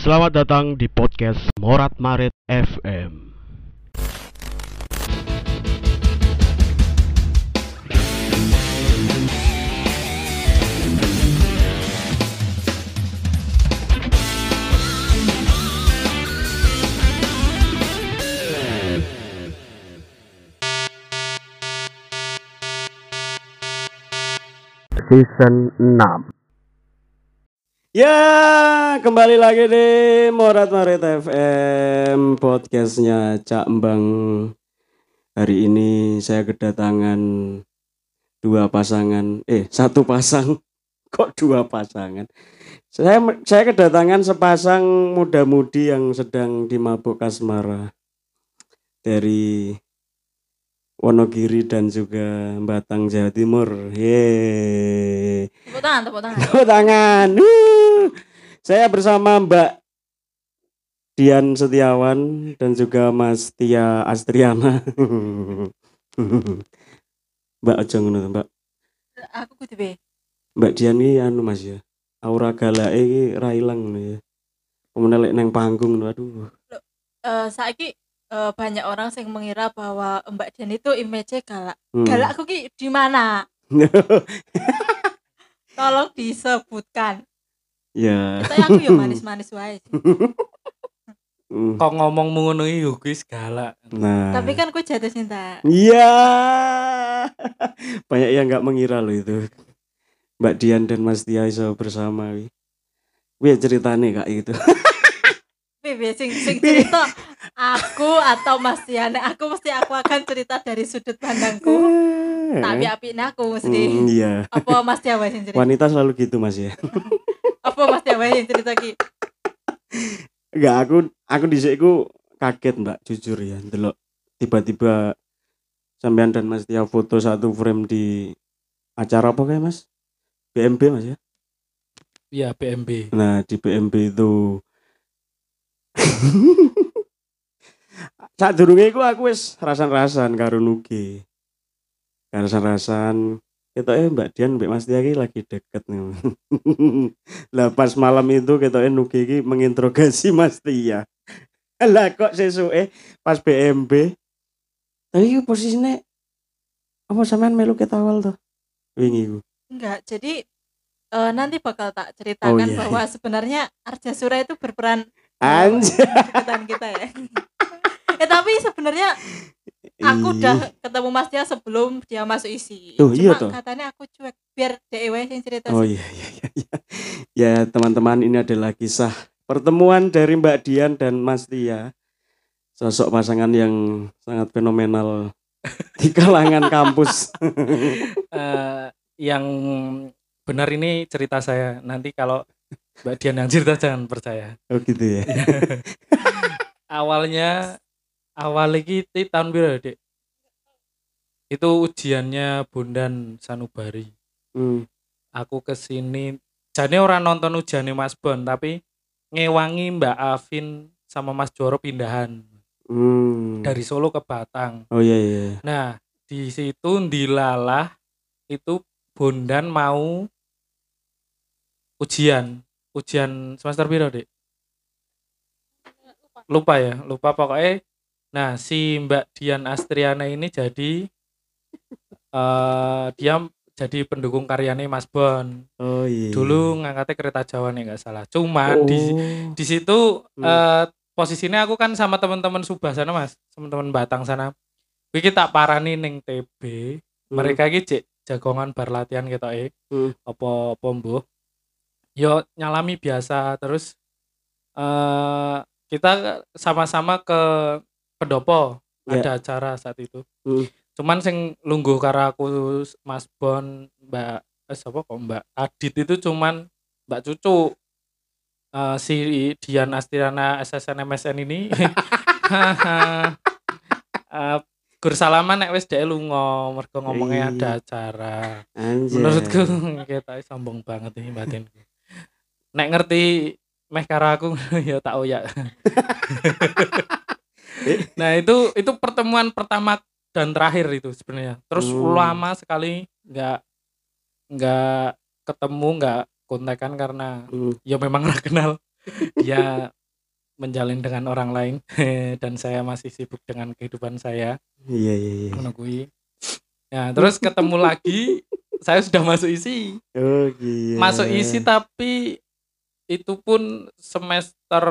Selamat datang di podcast Morat Marit FM. Season 6 Ya, kembali lagi di Morat Marit FM podcastnya Cak Embang. Hari ini saya kedatangan dua pasangan, eh satu pasang, kok dua pasangan? Saya saya kedatangan sepasang muda-mudi yang sedang dimabuk kasmara dari Wonogiri dan juga Batang Jawa Timur. Yeay. Tepuk tangan, tepuk tangan. Tepuk tangan. Saya bersama Mbak Dian Setiawan dan juga Mas Tia Astriana. Mbak aja ngono Mbak. Aku kudu. Mbak Dian ini anu Mas ya. Aura galake iki ra ilang ngono ya. Pemenelek neng panggung aduh. Eh saiki eh, banyak orang yang mengira bahwa Mbak Dian itu image galak. Hmm. Galak aku ki di mana? Tolong disebutkan. ya. Saya aku ya manis-manis wae. Hmm. kok ngomong ngono iki yo kuwi segala. Nah. Tapi kan ku jatuh cinta. Iya. Banyak yang nggak mengira loh itu. Mbak Dian dan Mas Tia iso bersama wi. Wih ceritanya kak itu. Bebe sing sing cerita aku atau Mas Dian. Aku mesti aku akan cerita dari sudut pandangku. Tapi apiknya aku mesti. Hmm, iya. Apa Mas wae sing cerita? Wanita selalu gitu mas ya. Apa Mas wae sing cerita ki? Enggak aku aku di ku kaget mbak jujur ya. Delok tiba-tiba sampean dan Mas Tia foto satu frame di acara apa kayak mas? BMB mas ya? Iya BMB. Nah di BMB itu saat durunge iku aku wis rasan-rasan karo Nugi. Rasan-rasan kita eh Mbak Dian Mbak Mas Tia lagi deket nih. lah pas malam itu kita eh Nugi menginterogasi Mas Tia. Lah kok sesuke pas BMB. Tapi posisinya apa sampean melu ketawal tuh? Wingi ku. Enggak, jadi eh, nanti bakal tak ceritakan iya, bahwa sebenarnya Arja Sura itu berperan Anjir. dalam kita ya. eh tapi sebenarnya aku udah ketemu Mas Tia sebelum dia masuk isi. Tuh, iya toh. katanya aku cuek biar DEW yang cerita. Oh iya iya iya. iya. Ya teman-teman ini adalah kisah pertemuan dari Mbak Dian dan Mas Tia. Sosok pasangan yang sangat fenomenal di kalangan kampus. Eh, yang benar ini cerita saya. Nanti kalau Mbak Dian yang cerita jangan percaya. oh gitu ya. Awalnya awal ti tahun piro, Dek? Itu ujiannya Bondan Sanubari. Hmm. Aku ke sini jane ora nonton ujiannya Mas Bon tapi ngewangi Mbak Afin sama Mas Joro pindahan Hmm. dari Solo ke Batang. Oh iya iya. Nah, di situ dilalah itu Bondan mau ujian. Ujian semester piro, Dek? Lupa ya, lupa pokoknya. Nah, si Mbak Dian Astriana ini jadi eh dia jadi pendukung karyanya Mas Bon. Oh iya. Dulu ngangkatnya kereta Jawa nih nggak salah. Cuman di Oh. di situ Hmm. eh posisinya aku kan sama teman-teman Subah sana Mas, teman-teman Batang sana. Iki tak parani ning TB. Hmm. Mereka iki jagongan bar latihan gitu eh. Hmm. Apa apa mbuh. Yo nyalami biasa terus eh kita sama-sama ke pendopo Ya. ada acara saat itu. Hmm. Cuman sing lungguh karo aku Mas Bon, Mbak eh siapa kok Mbak Adit itu cuman Mbak Cucu. Eh, si Dian Astriana SSN MSN ini eh gur salaman nek wis dhek lunga mergo ngomongnya Iya. ada acara. Anjir. Menurutku kita sombong banget ini batinku. Nek ngerti meh karo aku ya tak oyak. nah, itu itu pertemuan pertama dan terakhir itu sebenarnya. Terus Hmm. lama sekali nggak nggak ketemu, nggak kontekan karena Hmm. ya memang ora kenal. dia menjalin dengan orang lain dan saya masih sibuk dengan kehidupan saya Iya iya iya. kuwi. Ya, terus ketemu lagi saya sudah masuk isi. Oh iya. Masuk isi tapi itu pun semester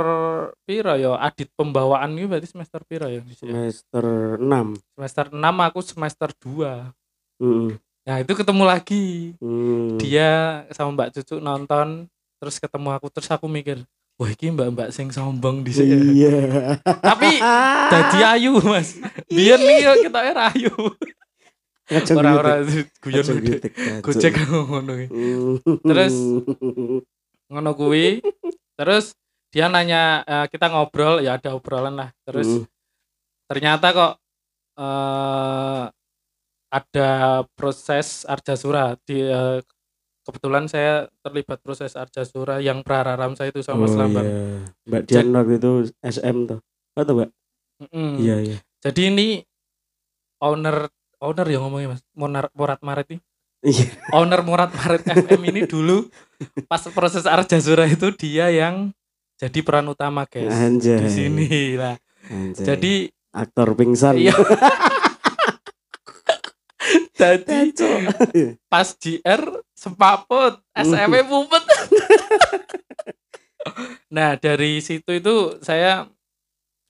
piro ya adit pembawaan itu berarti semester piro ya semester 6. semester 6 aku semester 2 Heeh. nah itu ketemu lagi Hmm. dia sama Mbak Cucu nonton terus ketemu aku terus aku mikir wah ini mbak-mbak sing sombong di sini Iya. tapi jadi ayu mas biar nih kita era ayu orang-orang guyon gojek ngono. Hmm. Terus? Ngono kuwi terus dia nanya eh, kita ngobrol ya ada obrolan lah terus Hmm. ternyata kok eh ada proses arjasura di eh, kebetulan saya terlibat proses arjasura yang prararam saya itu sama Oh, Lambar. iya. Mbak Dian waktu itu SM tuh. Atau Mbak? Mm-mm. Iya iya. Jadi ini owner owner yang ngomongnya Mas, Monar, Morat Maret ini. Iya. Owner Morat Maret FM ini dulu pas proses arjasura itu dia yang jadi peran utama guys Anjay. di sini lah. Anjay. Jadi aktor pingsan. iya. Jadi pas JR sepaput SMP pupet nah dari situ itu saya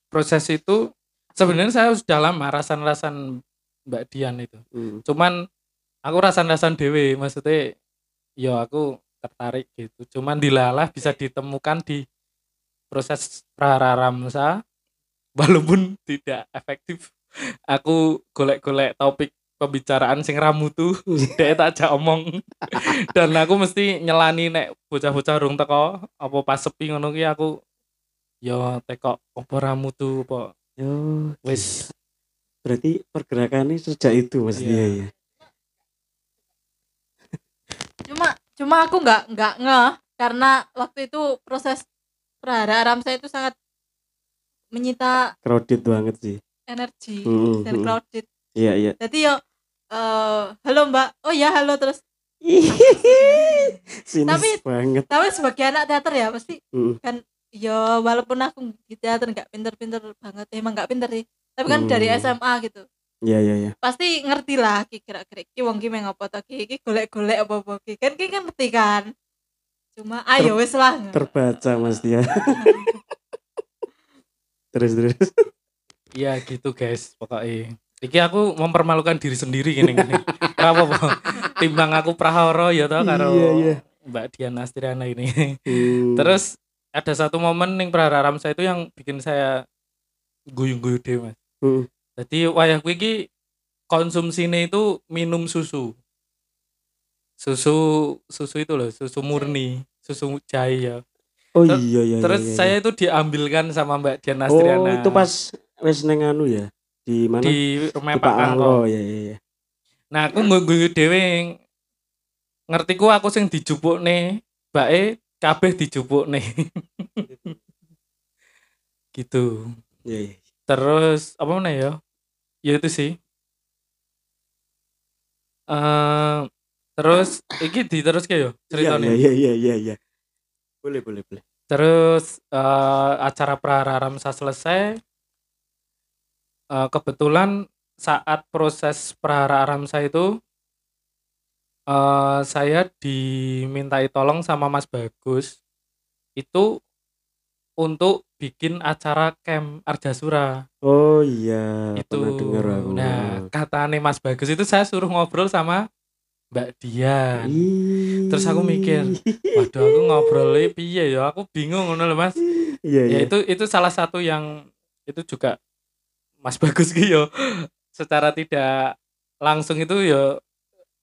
proses itu sebenarnya saya sudah lama rasan-rasan Mbak Dian itu Hmm. cuman aku rasan-rasan dewe maksudnya ya aku tertarik gitu. Cuman dilalah bisa ditemukan di proses prararamsa walaupun tidak efektif. Aku golek-golek topik pembicaraan sing ramutu dek tak ajak omong. Dan aku mesti nyelani nek bocah-bocah rung teko apa pas sepi ngono ki aku yo teko apa ramutu apa. Yo, wis. Berarti pergerakannya sejak itu Mas Iya. dia ya. Cuma aku nggak nggak ngeh karena waktu itu proses prahara aram saya itu sangat menyita Crowded banget sih. energi Hmm, dan crowded Iya iya. jadi yo eh, halo mbak oh ya halo terus Tapi- banget. tapi sebagai anak teater ya pasti Hmm. yo walaupun aku di teater nggak pinter-pinter banget emang nggak pinter sih tapi kan Hmm. dari SMA gitu Iya iya iya. pasti ngerti lah ki kira-kira ki wong ki meng apa to ki ki golek-golek apa-apa ki kan ki kan ngerti kan cuma ayo wis lah Terbaca Mas dia. terus terus. iya gitu guys pokoknya iki aku mempermalukan diri sendiri gini gini apa apa timbang aku prahoro ya tau karo Iya, iya. Mbak Dian Astriana ini Hmm. terus ada satu momen ning prararam saya itu yang bikin saya guyu-guyu deh mas Hmm. Jadi wayah kuwi iki konsumsinya itu minum susu susu susu itu loh susu murni susu jahe ya Oh ter- iya iya. terus iya, iya. saya itu diambilkan sama Mbak Dian Oh Astriana itu pas wes neng anu ya. Di mana? di rumah Di Pak Angko Angko. Iya iya iya. nah aku guyu dhewe ngertiku aku sing dijupuk nih bae kabeh dijupuk nih gitu Iya iya. terus apa mana ya ya itu sih eh terus iki diterus ke yo ceritanya Iya iya iya iya. Boleh boleh boleh. terus eh, acara prararamsa selesai eh, kebetulan saat proses prararamsa itu eh, saya dimintai tolong sama Mas Bagus itu untuk bikin acara camp Arjasura Oh iya. itu Pernah dengar aku. nah katanya Mas Bagus itu saya suruh ngobrol sama Mbak Dian. Terus aku mikir, waduh aku ngobrolnya piye ya aku bingung ngono lho Mas Iya iya. ya itu itu salah satu yang itu juga Mas Bagus ki yo secara tidak langsung itu yo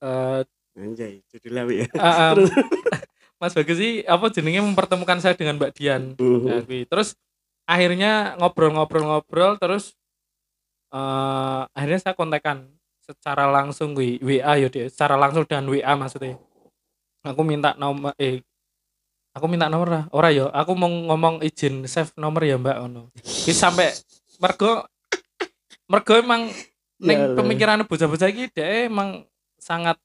eh Anjay, judul lawi ya. ah, em, Mas Bagus sih apa jenenge mempertemukan saya dengan Mbak Dian. Ya, Mhm. kuwi. terus akhirnya ngobrol-ngobrol-ngobrol terus eh akhirnya saya kontekan secara langsung gue WA yo dia secara langsung dan WA maksudnya. Aku minta nomor eh aku minta nomor lah. Ora yo aku mau ngomong izin save nomor ya mbak ono Wis sampai mergo mergo emang Ya neng pemikiran bocah-bocah iki dia emang sangat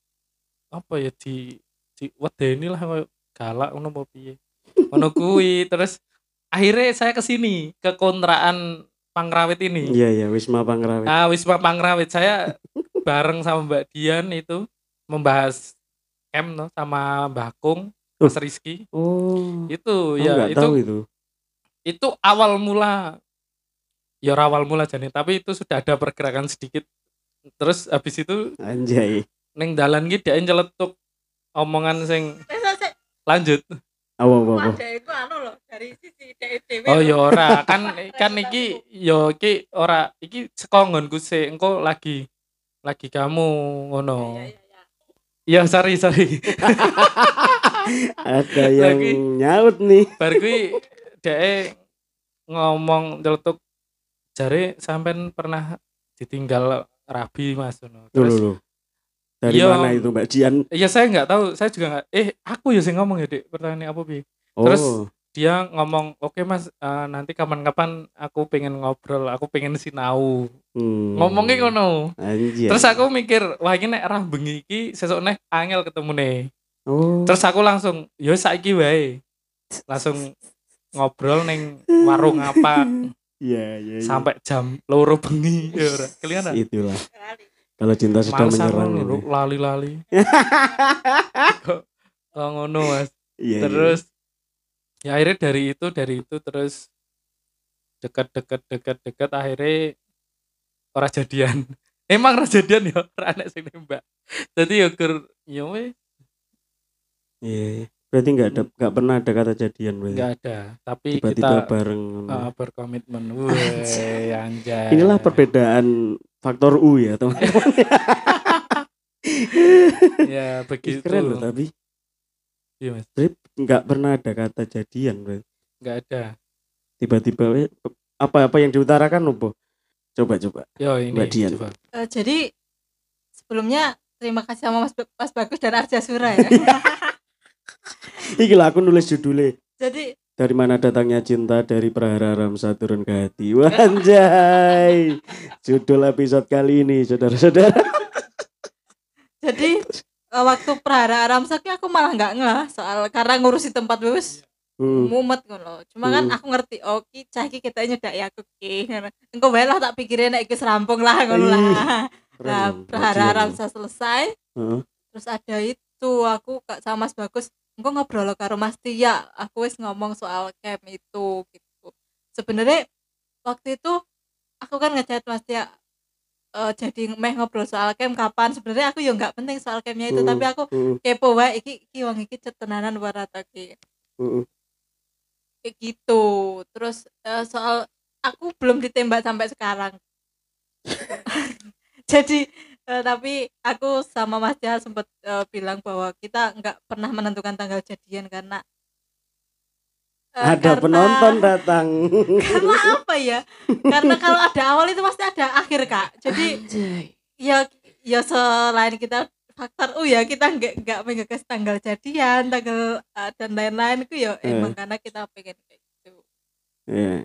apa ya di di wedeni lah galak ngono apa piye ngono kuwi terus akhirnya saya ke sini ke kontrakan Pangrawit ini Iya iya Wisma Pangrawit. ah Wisma Pangrawit saya bareng sama Mbak Dian itu membahas camp no, sama Mbak Kung Mas Rizky Oh. itu aku ya itu tahu itu. itu awal mula ya awal mula jadi tapi itu sudah ada pergerakan sedikit terus habis itu Anjay. neng dalan gitu dia nyeletuk omongan sing lanjut Apa apa apa. ada itu anu loh dari sisi DEW. oh ya ora kan kan iki yo iki ora iki sekongonku sih engko lagi lagi kamu ngono Iya, iya, iya. ya sorry sorry Ada yang Lagi. nyaut nih. bar kuwi dhek ngomong nyeletuk jare sampean pernah ditinggal rabi mas ngono Loh, terus loh, loh. Dari Iya. mana itu Mbak Dian? ya saya nggak tahu saya juga nggak eh aku ya sih ngomong ya dek pertanyaan apa bi Oh. Terus, dia ngomong oke mas eh, nanti kapan-kapan aku pengen ngobrol aku pengen sinau hmm. ngomongnya ngono Anjay. terus aku mikir wah ini nek rah bengi iki sesuk nek angel ketemu nih Oh. terus aku langsung yo saiki wae langsung ngobrol neng warung apa Iya, iya, iya. sampai jam loro bengi ya ora kelihatan itulah. Kalau cinta sudah Males aku menyerang. ini. lali-lali kok ngono mas Iya, iya. terus ya akhirnya dari itu dari itu terus dekat dekat dekat dekat akhirnya orang jadian emang orang jadian ya orang anak sing nembak jadi ya ker ya weh Iya, iya. Berarti nggak ada nggak pernah ada kata jadian berarti. nggak ada tapi Tiba-tiba kita bareng. uh, berkomitmen weh anjay Inilah perbedaan faktor U ya, teman-teman. ya begitu Keren loh tapi iya mas nggak pernah ada kata jadian berarti. nggak ada Tiba-tiba weh, apa-apa yang diutarakan apa? Coba coba. yo ini Mbak Dian. coba Eh, jadi sebelumnya terima kasih sama Mas, Mas Bagus dan Arja Sura ya. Iki lah aku nulis judulnya jadi dari mana datangnya cinta dari Prahara Ramsa turun ke hati. Wanjay. Judul episode kali ini, saudara-saudara. jadi eh, waktu Prahara Aramsak aku malah nggak ngeh soal karena ngurusi tempat wis Hmm. mumet ngono. Cuma kan Hmm. aku ngerti oh ki cah iki kita nyedak ya aku ki. Engko wae lah tak pikirin nek iku rampung lah ngono lah. Nah, Prahara Dian. Aramsa selesai. Heeh. Terus ada itu aku kak sama Mas Bagus engko ngobrol karo Mas Tia. Aku wis ngomong soal camp itu gitu. Sebenarnya waktu itu aku kan ngechat Mas Tia eh, jadi meh ngobrol soal camp kapan sebenarnya aku ya nggak penting soal campnya itu Hmm. tapi aku kepo wae iki iki wong iki cetenanan ora ta ki kayak gitu terus eh, soal aku belum ditembak sampai sekarang jadi eh, tapi aku sama Mas Tia sempat eh, bilang bahwa kita nggak pernah menentukan tanggal jadian karena eh, Ada karena- penonton datang. karena apa ya karena kalau ada awal itu pasti ada akhir kak jadi ya ya selain kita faktor U ya kita nggak nggak menggagas tanggal jadian tanggal eh, dan lain-lain itu ya Eh. emang karena kita pengen kayak gitu Ya.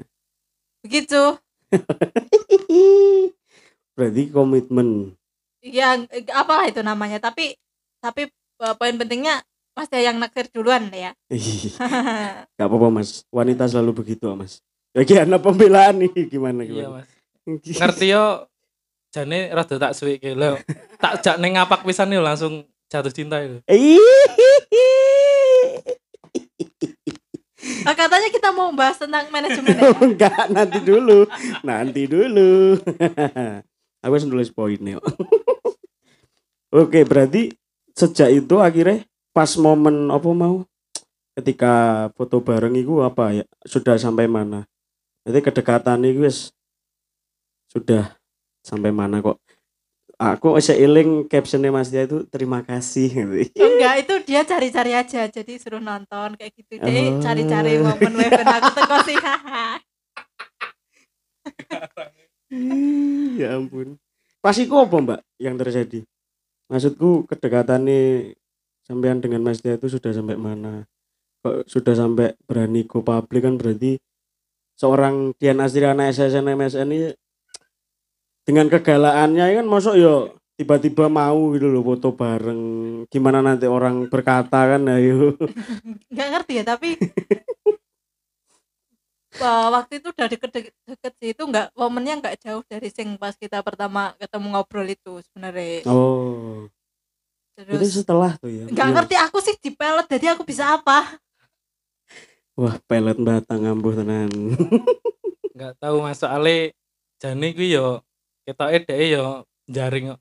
begitu Berarti komitmen. Ya apalah itu namanya tapi tapi eh, poin pentingnya Mas Tia yang naksir duluan ya Gak apa-apa mas. Wanita selalu begitu mas. Ya gimana pembelaan nih gimana iya gimana? mas ngerti yo jane rada tak suwe ke lho tak jak ning ngapak pisan yo langsung jatuh cinta itu. Ah, katanya kita mau bahas tentang manajemen ya? Enggak, nanti dulu. Nanti dulu. Aku harus nulis poinnya. Oke, berarti sejak itu akhirnya pas momen apa mau ketika foto bareng itu apa ya sudah sampai mana? Berarti kedekatan itu wis sudah sampai mana kok? Aku masih eling captionnya Mas Dia itu terima kasih. enggak itu dia cari-cari aja jadi suruh nonton kayak gitu deh Oh. cari-cari momen weven aku teko sih ya ampun. Pas iku apa mbak yang terjadi? Maksudku kedekatan nih sampean dengan Mas Dia itu sudah sampai mana? Kok sudah sampai berani go public kan berarti seorang Dian Astriana SSN MSN ini dengan kegalaannya kan masuk yo tiba-tiba mau gitu loh foto bareng gimana nanti orang berkata kan ayo nggak ngerti ya tapi Wah, waktu itu udah deket-deket sih. Itu nggak momennya nggak jauh dari sing pas kita pertama ketemu ngobrol itu sebenarnya. Oh. Itu terus setelah tuh ya? Nggak Iya. ngerti aku sih di pelet jadi aku bisa apa? Wah pelet batang ambuh tenan. Nggak tahu mas. Soalnya jane kuwi yo ketoke dhek yo jaring.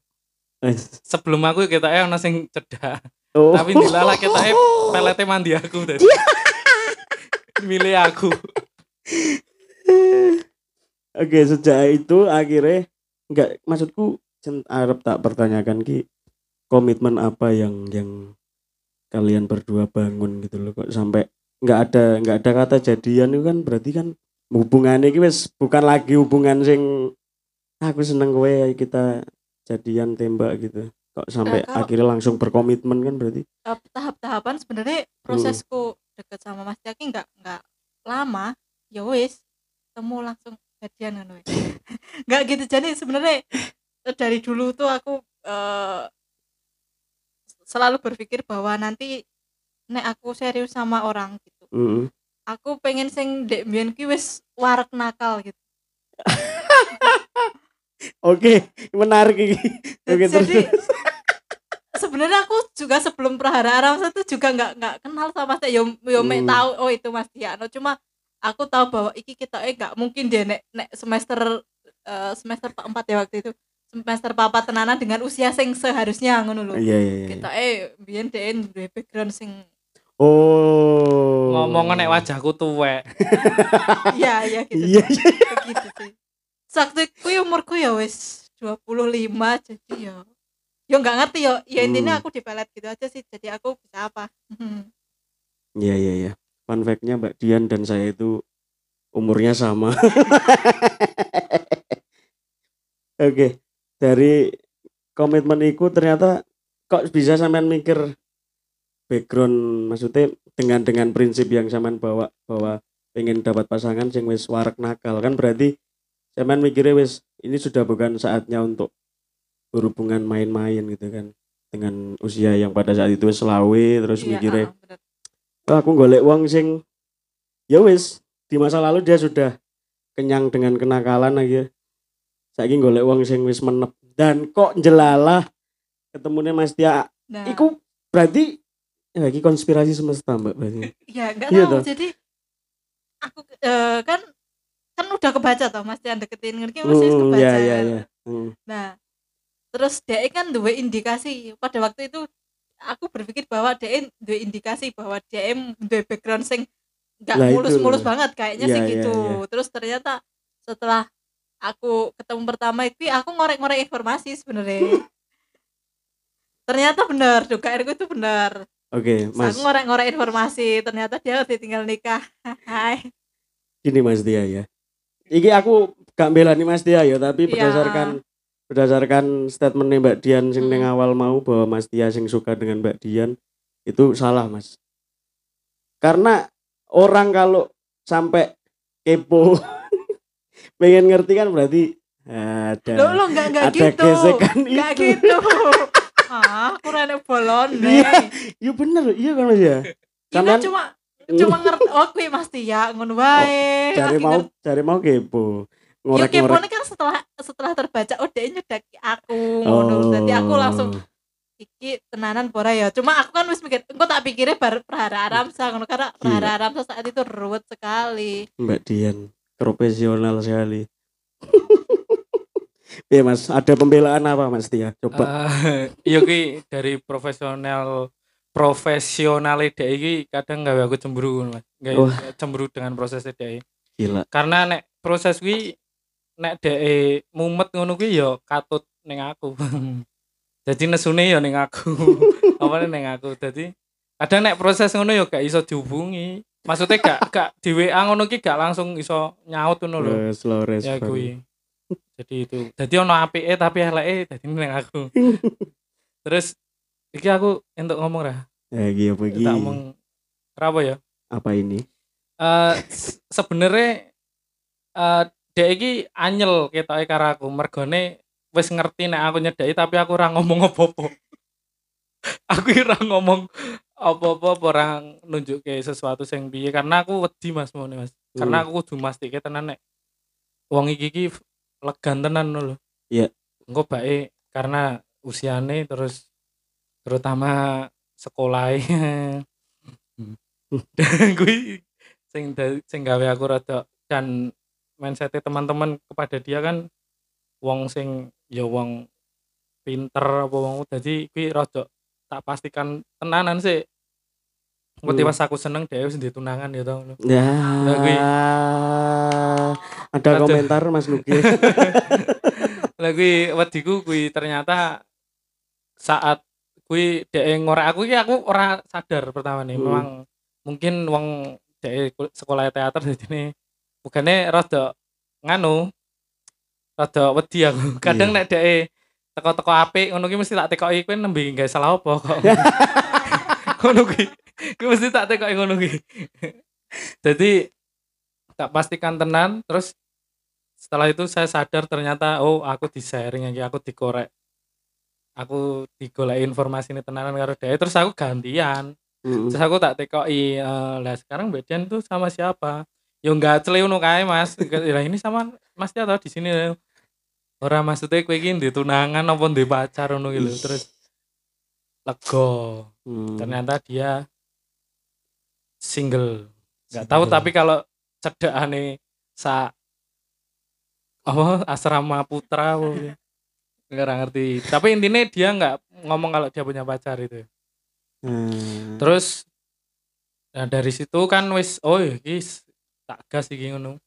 Sebelum aku ketoke ono sing cedak. Oh. tapi dilala ketoke pelete mandi aku tadi milih aku Oke, sejak itu akhirnya enggak maksudku arep tak pertanyakan ki komitmen apa yang yang kalian berdua bangun gitu loh. Kok sampai nggak ada nggak ada kata jadian itu kan berarti kan hubungannya ini wes bukan lagi hubungan sing aku seneng kowe kita jadian tembak gitu. Kok sampai Nah, kalau- akhirnya langsung berkomitmen kan berarti? Tahap-tahapan sebenarnya prosesku deket sama Mas Jaki nggak nggak lama ya wis ketemu langsung jadian kan wes. nggak gitu jadi sebenarnya eh, dari dulu tuh aku eh, selalu berpikir bahwa nanti nek aku serius sama orang gitu Mm-mm. aku pengen sing dek mbiyen ki wis warek nakal gitu oke menarik ini oke terus jadi sebenarnya aku juga sebelum prahara Aram itu juga nggak nggak kenal sama saya yo yo Hmm. tahu oh itu Mas Diano cuma aku tahu bahwa iki kita eh nggak mungkin dia nek nek semester eh, semester empat ya waktu itu. Semester papat tenanan dengan usia sing seharusnya ngono lho. Iya iya iya. Kita eh biyen dhek duwe background sing oh. Ngomong nek wajahku tuwek. Iya iya gitu iya iya. Begitu sih sakti ku umurku ya wis 25 jadi ya yo nggak ngerti yo ya intinya Hmm. aku dipelet gitu aja sih jadi aku bisa apa. Iya iya iya. Fun fact-nya Mbak Dian dan saya itu umurnya sama. Oke, dari komitmen itu ternyata kok bisa sampean mikir background maksudnya dengan dengan prinsip yang sampean bawa bahwa pengen dapat pasangan sing wis warak nakal kan berarti sampean mikirnya wis ini sudah bukan saatnya untuk berhubungan main-main gitu kan dengan usia yang pada saat itu selawe terus Iya, mikirnya ah, aku golek wong sing ya wis di masa lalu dia sudah kenyang dengan kenakalan aja. Saiki golek wong sing wis menep dan kok jelalah ketemunya Mas Tia. nah Iku berarti ya iki konspirasi semesta Mbak berarti. ya nggak Iya tahu toh. jadi aku eh, kan kan udah kebaca toh mas yang deketin ngerti masih Hmm, kebaca iya iya iya. Hmm. nah terus dia kan dua indikasi pada waktu itu aku berpikir bahwa dia dua indikasi bahwa dia dua background sing nggak itu mulus-mulus banget kayaknya Iya, sih iya, gitu iya. terus ternyata setelah aku ketemu pertama itu aku ngorek-ngorek informasi sebenarnya ternyata benar dugaanku itu benar Oke, Mas. aku ngorek-ngorek informasi ternyata dia udah tinggal nikah hai Gini Mas Tia ya. Iki aku gak belani Mas Tia ya, tapi Iya. berdasarkan berdasarkan statement Mbak Dian sing Hmm. awal mau bahwa Mas Tia sing suka dengan Mbak Dian itu salah Mas. Karena orang kalau sampai kepo pengen ngerti kan berarti ada lo lo nggak nggak ada gitu gesekan nggak itu. gitu ah aku rene bolon Iya. Iya bener, iya kan Mas ya. Kita Sampean cuma cuma ngerti oh kuwi Mas Tia ngono wae. cari mau cari mau kepo. Yo kepo Ngorek-ngorek. kan setelah setelah terbaca oh dia nyedaki aku ngono. Jadi aku langsung iki tenanan pora ya. Cuma aku kan wis mikir engko tak pikirnya bar Prahara Aramsa ngono karena Prahara Aramsa saat itu ruwet sekali. Mbak Dian profesional sekali. Iya mas, ada pembelaan apa mas Tia? Coba. Eh, iya ki dari profesional profesional dhek iki kadang gawe aku cemburu Mas. Gawe Wah. cemburu dengan proses dhek. Gila. Karena nek proses kuwi nek dhek mumet ngono kuwi ya katut ning aku. Jadi nesune ya ning aku. Apa ning aku. Jadi kadang nek proses ngono ya gak iso dihubungi. Maksudnya gak gak di WA ngono ki gak langsung iso nyaut ngono lho. Eh, slow Ya kuwi. Jadi itu. Jadi ono apike tapi eleke dadi ning aku. Terus iki aku entuk ngomong ra. Eh, gila pergi. Tak ngomong apa ya? Apa ini? Eh s- sebenarnya eh dek iki anyel ketoke karo aku mergone wis ngerti nek aku nyedaki tapi aku ora ngomong apa-apa. aku ora ngomong apa-apa apa ora nunjukke sesuatu sing piye karena aku wedi Mas mau Mas. Karena Hmm. aku kudu mastike tenan nek wong iki iki legan tenan lho. Iya. Engko bae karena usiane terus terutama sekolah gue sing sing gawe aku rada dan mindset teman-teman kepada dia kan wong sing ya wong pinter apa wong dadi kuwi rada tak pastikan tenanan sih Ngerti Hmm. pas aku seneng dia wis tunangan ya tau. Ya. Kuwi- Ada komentar Mas Nugi. Lah kuwi wediku kuwi ternyata saat kuwi dhek ngorek aku iki aku ora sadar pertama nih Hmm. memang mungkin wong dhek sekolah teater jadi nih bukannya rada nganu rada wedi aku. Kadang Iya. nek dhek teko-teko apik ngono ki mesti tak tekoki kowe nembe gawe salah apa kok? Ngono ki. Kuwi mesti tak tekoki ngono ki. Jadi tak pastikan tenan terus setelah itu saya sadar ternyata oh aku di sharing lagi aku dikorek. Aku digoleki informasi ini tenanan karo dia terus aku gantian. Mm. terus aku tak tekoki eh, lah sekarang Bedian tuh sama siapa yo enggak celeuno kae Mas. Lah ini sama Mas dia tau di sini. Ora maksudnya kowe iki ndek tunangan apa ndek pacar ngono gitu terus lego Hmm. ternyata dia single. Nggak tahu tapi kalau cedekane sa apa asrama putra gitu. nggak ngerti. Tapi intinya dia nggak ngomong kalau dia punya pacar itu. Hmm. terus nah dari situ kan wis oh ya guys tak gas iki ngono.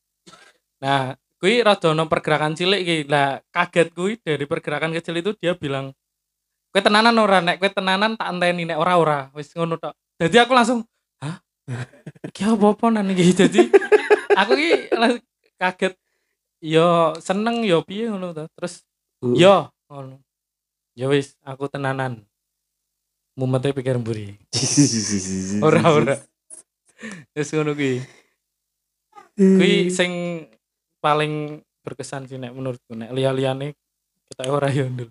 Nah kui rada ono pergerakan cilik iki. Lah kaget kui dari pergerakan kecil itu dia bilang kue tenanan ora? Nek kue tenanan tak enteni nek ora ora wis ngono tok. Jadi aku langsung hah? Iki apa apa nan iki? Jadi aku ki kaget. Yo seneng yo piye ngono to? Terus Hmm. yo ngono. Ya wis aku tenanan. Mumetnya pikir mburi. Ora ora wis ngono kuwi kuwi sing paling berkesan sih nek menurutku nek liya-liyane kita ora yo ndul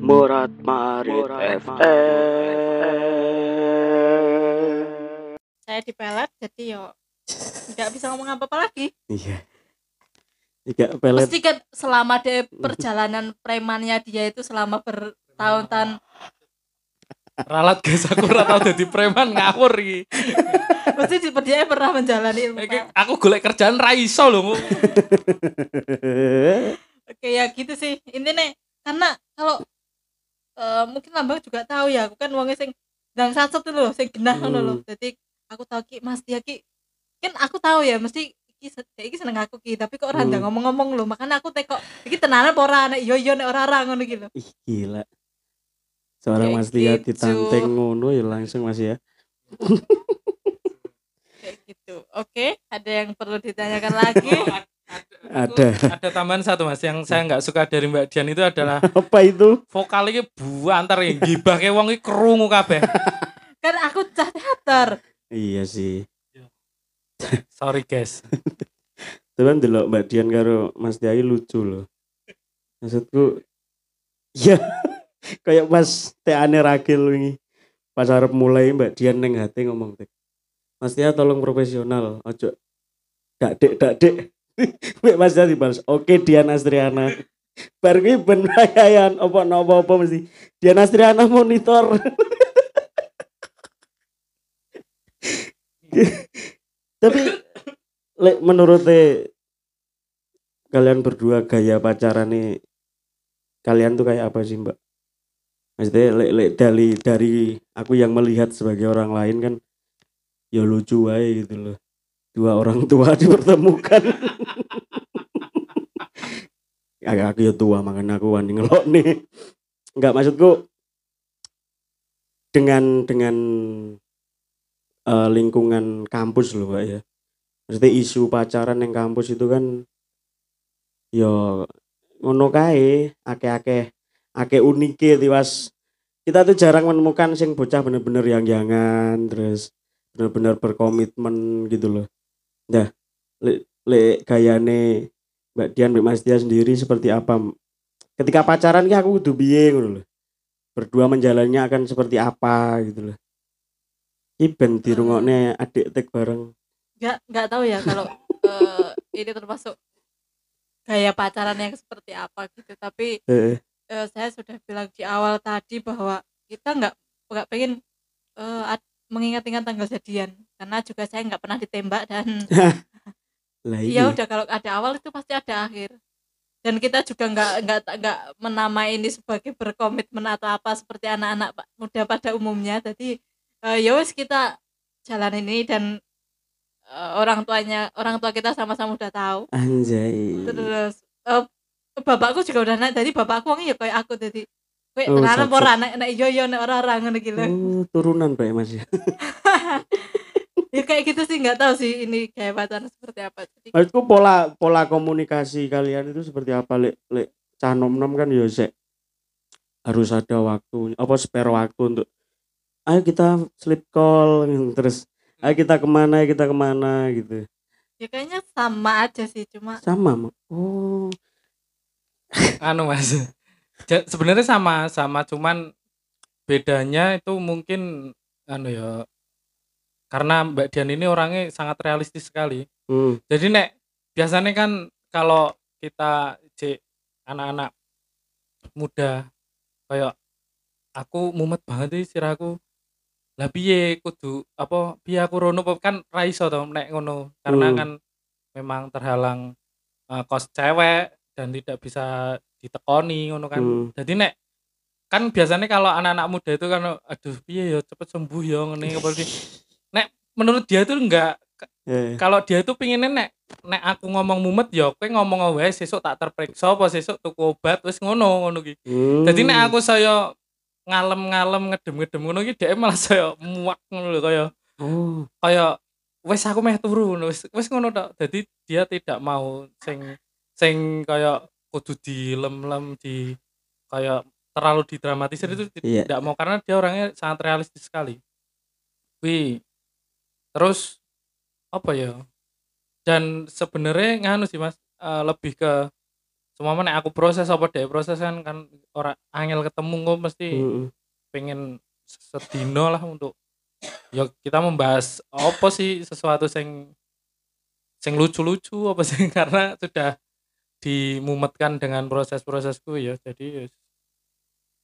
Murat Marit FM. saya dipelet jadi yo nggak bisa ngomong apa apa lagi Iya. Tiga pelet. pasti kan selama dia perjalanan premannya dia itu selama bertahun-tahun. Ralat guys aku ora tau dadi preman ngawur iki. Pasti di- dia pernah menjalani aku golek kerjaan ra iso lho oke ya gitu sih. Intinya karena kalau eh, mungkin lambang juga tahu ya aku kan wongnya sing dang satset tuh loh sing genah ngono loh jadi aku tahu ki mas dia ki kan aku tahu ya mesti iki se- iki seneng aku ki tapi kok ora Hmm. ngomong-ngomong loh makanya aku tekok iki tenanan apa ora nek yo yo nek ora ora ngono gitu loh Ih, gila. Seorang Mas Tia gitu. ditanteng ngono ya langsung Mas ya. kayak gitu oke ada yang perlu ditanyakan lagi Ada. ada tambahan satu mas yang saya nggak suka dari Mbak Dian itu adalah Apa itu? vokalnya buantar ya gibah kayak wong iki krungu kabeh kan aku cah teater Iya sih. Sorry guys Cuman delok Mbak Dian karo Mas iki lucu loh. Maksudku ya kayak pas teane Ragil wingi. Pas arep mulai Mbak Dian neng hati ngomong tek. Mas Tia tolong profesional, ojo dak dek dak dek. Mbak Mas Tia dibalas, "Oke Dian Astriana." Bar kuwi ben rayayan apa napa apa mesti. Dian Astriana monitor. Tapi lek menurut kalian berdua gaya pacaran nih kalian tuh kayak apa sih mbak? Maksudnya lek, lek dari dari aku yang melihat sebagai orang lain kan ya lucu aja gitu loh. Dua orang tua dipertemukan. Agak aku ya tua makanya aku wani ngelok nih. Nggak maksudku dengan dengan eh, lingkungan kampus loh mbak ya maksudnya isu pacaran yang kampus itu kan yo ngono kae akeh-akeh akeh unike tiwas kita tuh jarang menemukan sing bocah bener-bener yang jangan terus bener-bener berkomitmen gitu loh. Nah, le, le gayane Mbak Dian Mbak Mas Dia sendiri seperti apa? Ketika pacaran ki aku piye ngono loh. Berdua menjalannya akan seperti apa gitu loh. Ki ben dirungokne adik tek bareng. nggak nggak tahu ya kalau eh, ini termasuk gaya pacaran yang seperti apa gitu tapi Heeh. eh, saya sudah bilang di awal tadi bahwa kita nggak nggak pengen ad- mengingat-ingat tanggal jadian karena juga saya nggak pernah ditembak dan ya iya. udah kalau ada awal itu pasti ada akhir dan kita juga nggak nggak nggak menamai ini sebagai berkomitmen atau apa seperti anak-anak muda pada umumnya jadi eh, ya wes kita jalan ini dan eh, orang tuanya orang tua kita sama-sama udah tahu. Anjay. terus eh, bapakku juga udah naik. Jadi bapakku orangnya ya kayak aku jadi kayak Oh, tenanan sat-sat. ora nek nek yo yo nek orang-orang gitu. Oh, turunan Pak Mas ya. ya kayak gitu sih nggak tahu sih ini kayak pacaran seperti apa. Jadi Maksudku pola pola komunikasi kalian itu seperti apa? Lek lek cah nom-nom kan ya sek? Harus ada waktu apa spare waktu untuk ayo kita sleep call terus ayo kita ke mana ayo kita ke mana gitu. Ya kayaknya sama aja sih cuma sama Mak. oh. Anu mas. Ja- sebenarnya sama sama cuman bedanya itu mungkin anu ya karena Mbak Dian ini orangnya sangat realistis sekali. Hmm, jadi nek biasanya kan kalau kita cek anak-anak muda kayak aku mumet banget sih siraku lah piye kudu apa piye aku rono kan ra iso to nek ngono karena Hmm. kan memang terhalang eh, kos cewek dan tidak bisa ditekoni ngono kan Hmm. jadi nek kan biasanya kalau anak-anak muda itu kan aduh piye ya cepet sembuh ya ngene apa sih nek menurut dia itu enggak eh, kalau dia itu pinginnya nek nek aku ngomong mumet ya kowe ngomong wae sesuk tak terperiksa apa sesuk tuku obat wis ngono ngono ki hmm. jadi nek aku saya ngalem-ngalem ngedem-ngedem ngono ki dhek malah saya muak ngono lho kaya oh. kaya wis aku meh turu ngono wis wis ngono tok. Jadi dia tidak mau sing sing kaya kudu dilem-lem di kaya terlalu didramatisir itu Iya. tidak mau karena dia orangnya sangat realistis sekali. Wih terus apa ya? Dan sebenarnya nganu sih mas eh, lebih ke semua nek aku proses apa deh proses kan kan orang angel ketemu kok mesti hmm. pengen sedino lah untuk ya kita membahas apa sih sesuatu sing sing lucu-lucu apa sih karena sudah dimumetkan dengan proses-prosesku ya jadi yes,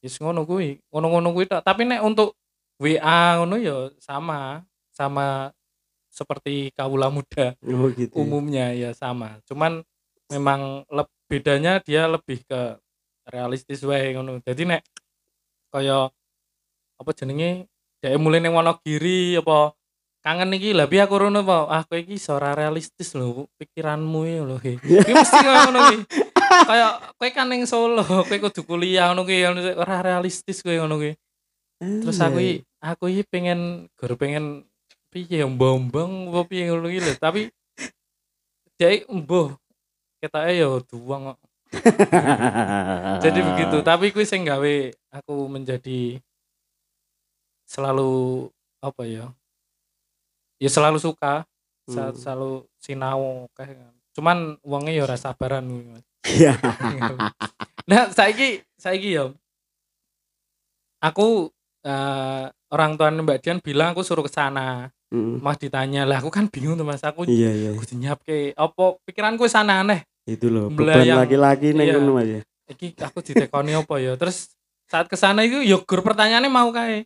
yes ngono kuwi ngono-ngono kuwi tok. tapi nek untuk WA ngono ya sama sama seperti kawula muda oh gitu ya. umumnya ya sama cuman memang leb- bedanya dia lebih ke realistis wae ngono. Jadi nek kaya apa jenenge? Dhek mulai ning Wonogiri apa? Kangen iki lah piye aku rono apa ah kowe iki ora realistis lho pikiranmu iki lho he. Iki mesti kaya ngono ki. Kaya kowe kan ning Solo kowe kudu kuliah ngono ki ora realistis kowe ngono ki. Terus aku iki aku iki pengen guru pengen piye bombong apa piye ngono ki? Lho tapi dia embuh ketoke ya duwang kok jadi begitu tapi kuwi sing gawe aku menjadi selalu apa ya ya selalu suka Hmm. selalu sinau kayak cuman uangnya ya ora sabaran Mas. Iya. nah saiki saiki ya aku eh, orang tua Mbak Dian bilang aku suruh ke sana Hmm. mas ditanya lah aku kan bingung tuh mas aku iya iya aku nyiap ke apa pikiranku sana aneh itu loh beban laki-laki neng ngono Mas ya. Iki aku ditekoni apa ya? Terus saat ke sana itu ya gur pertanyaannya mau kae.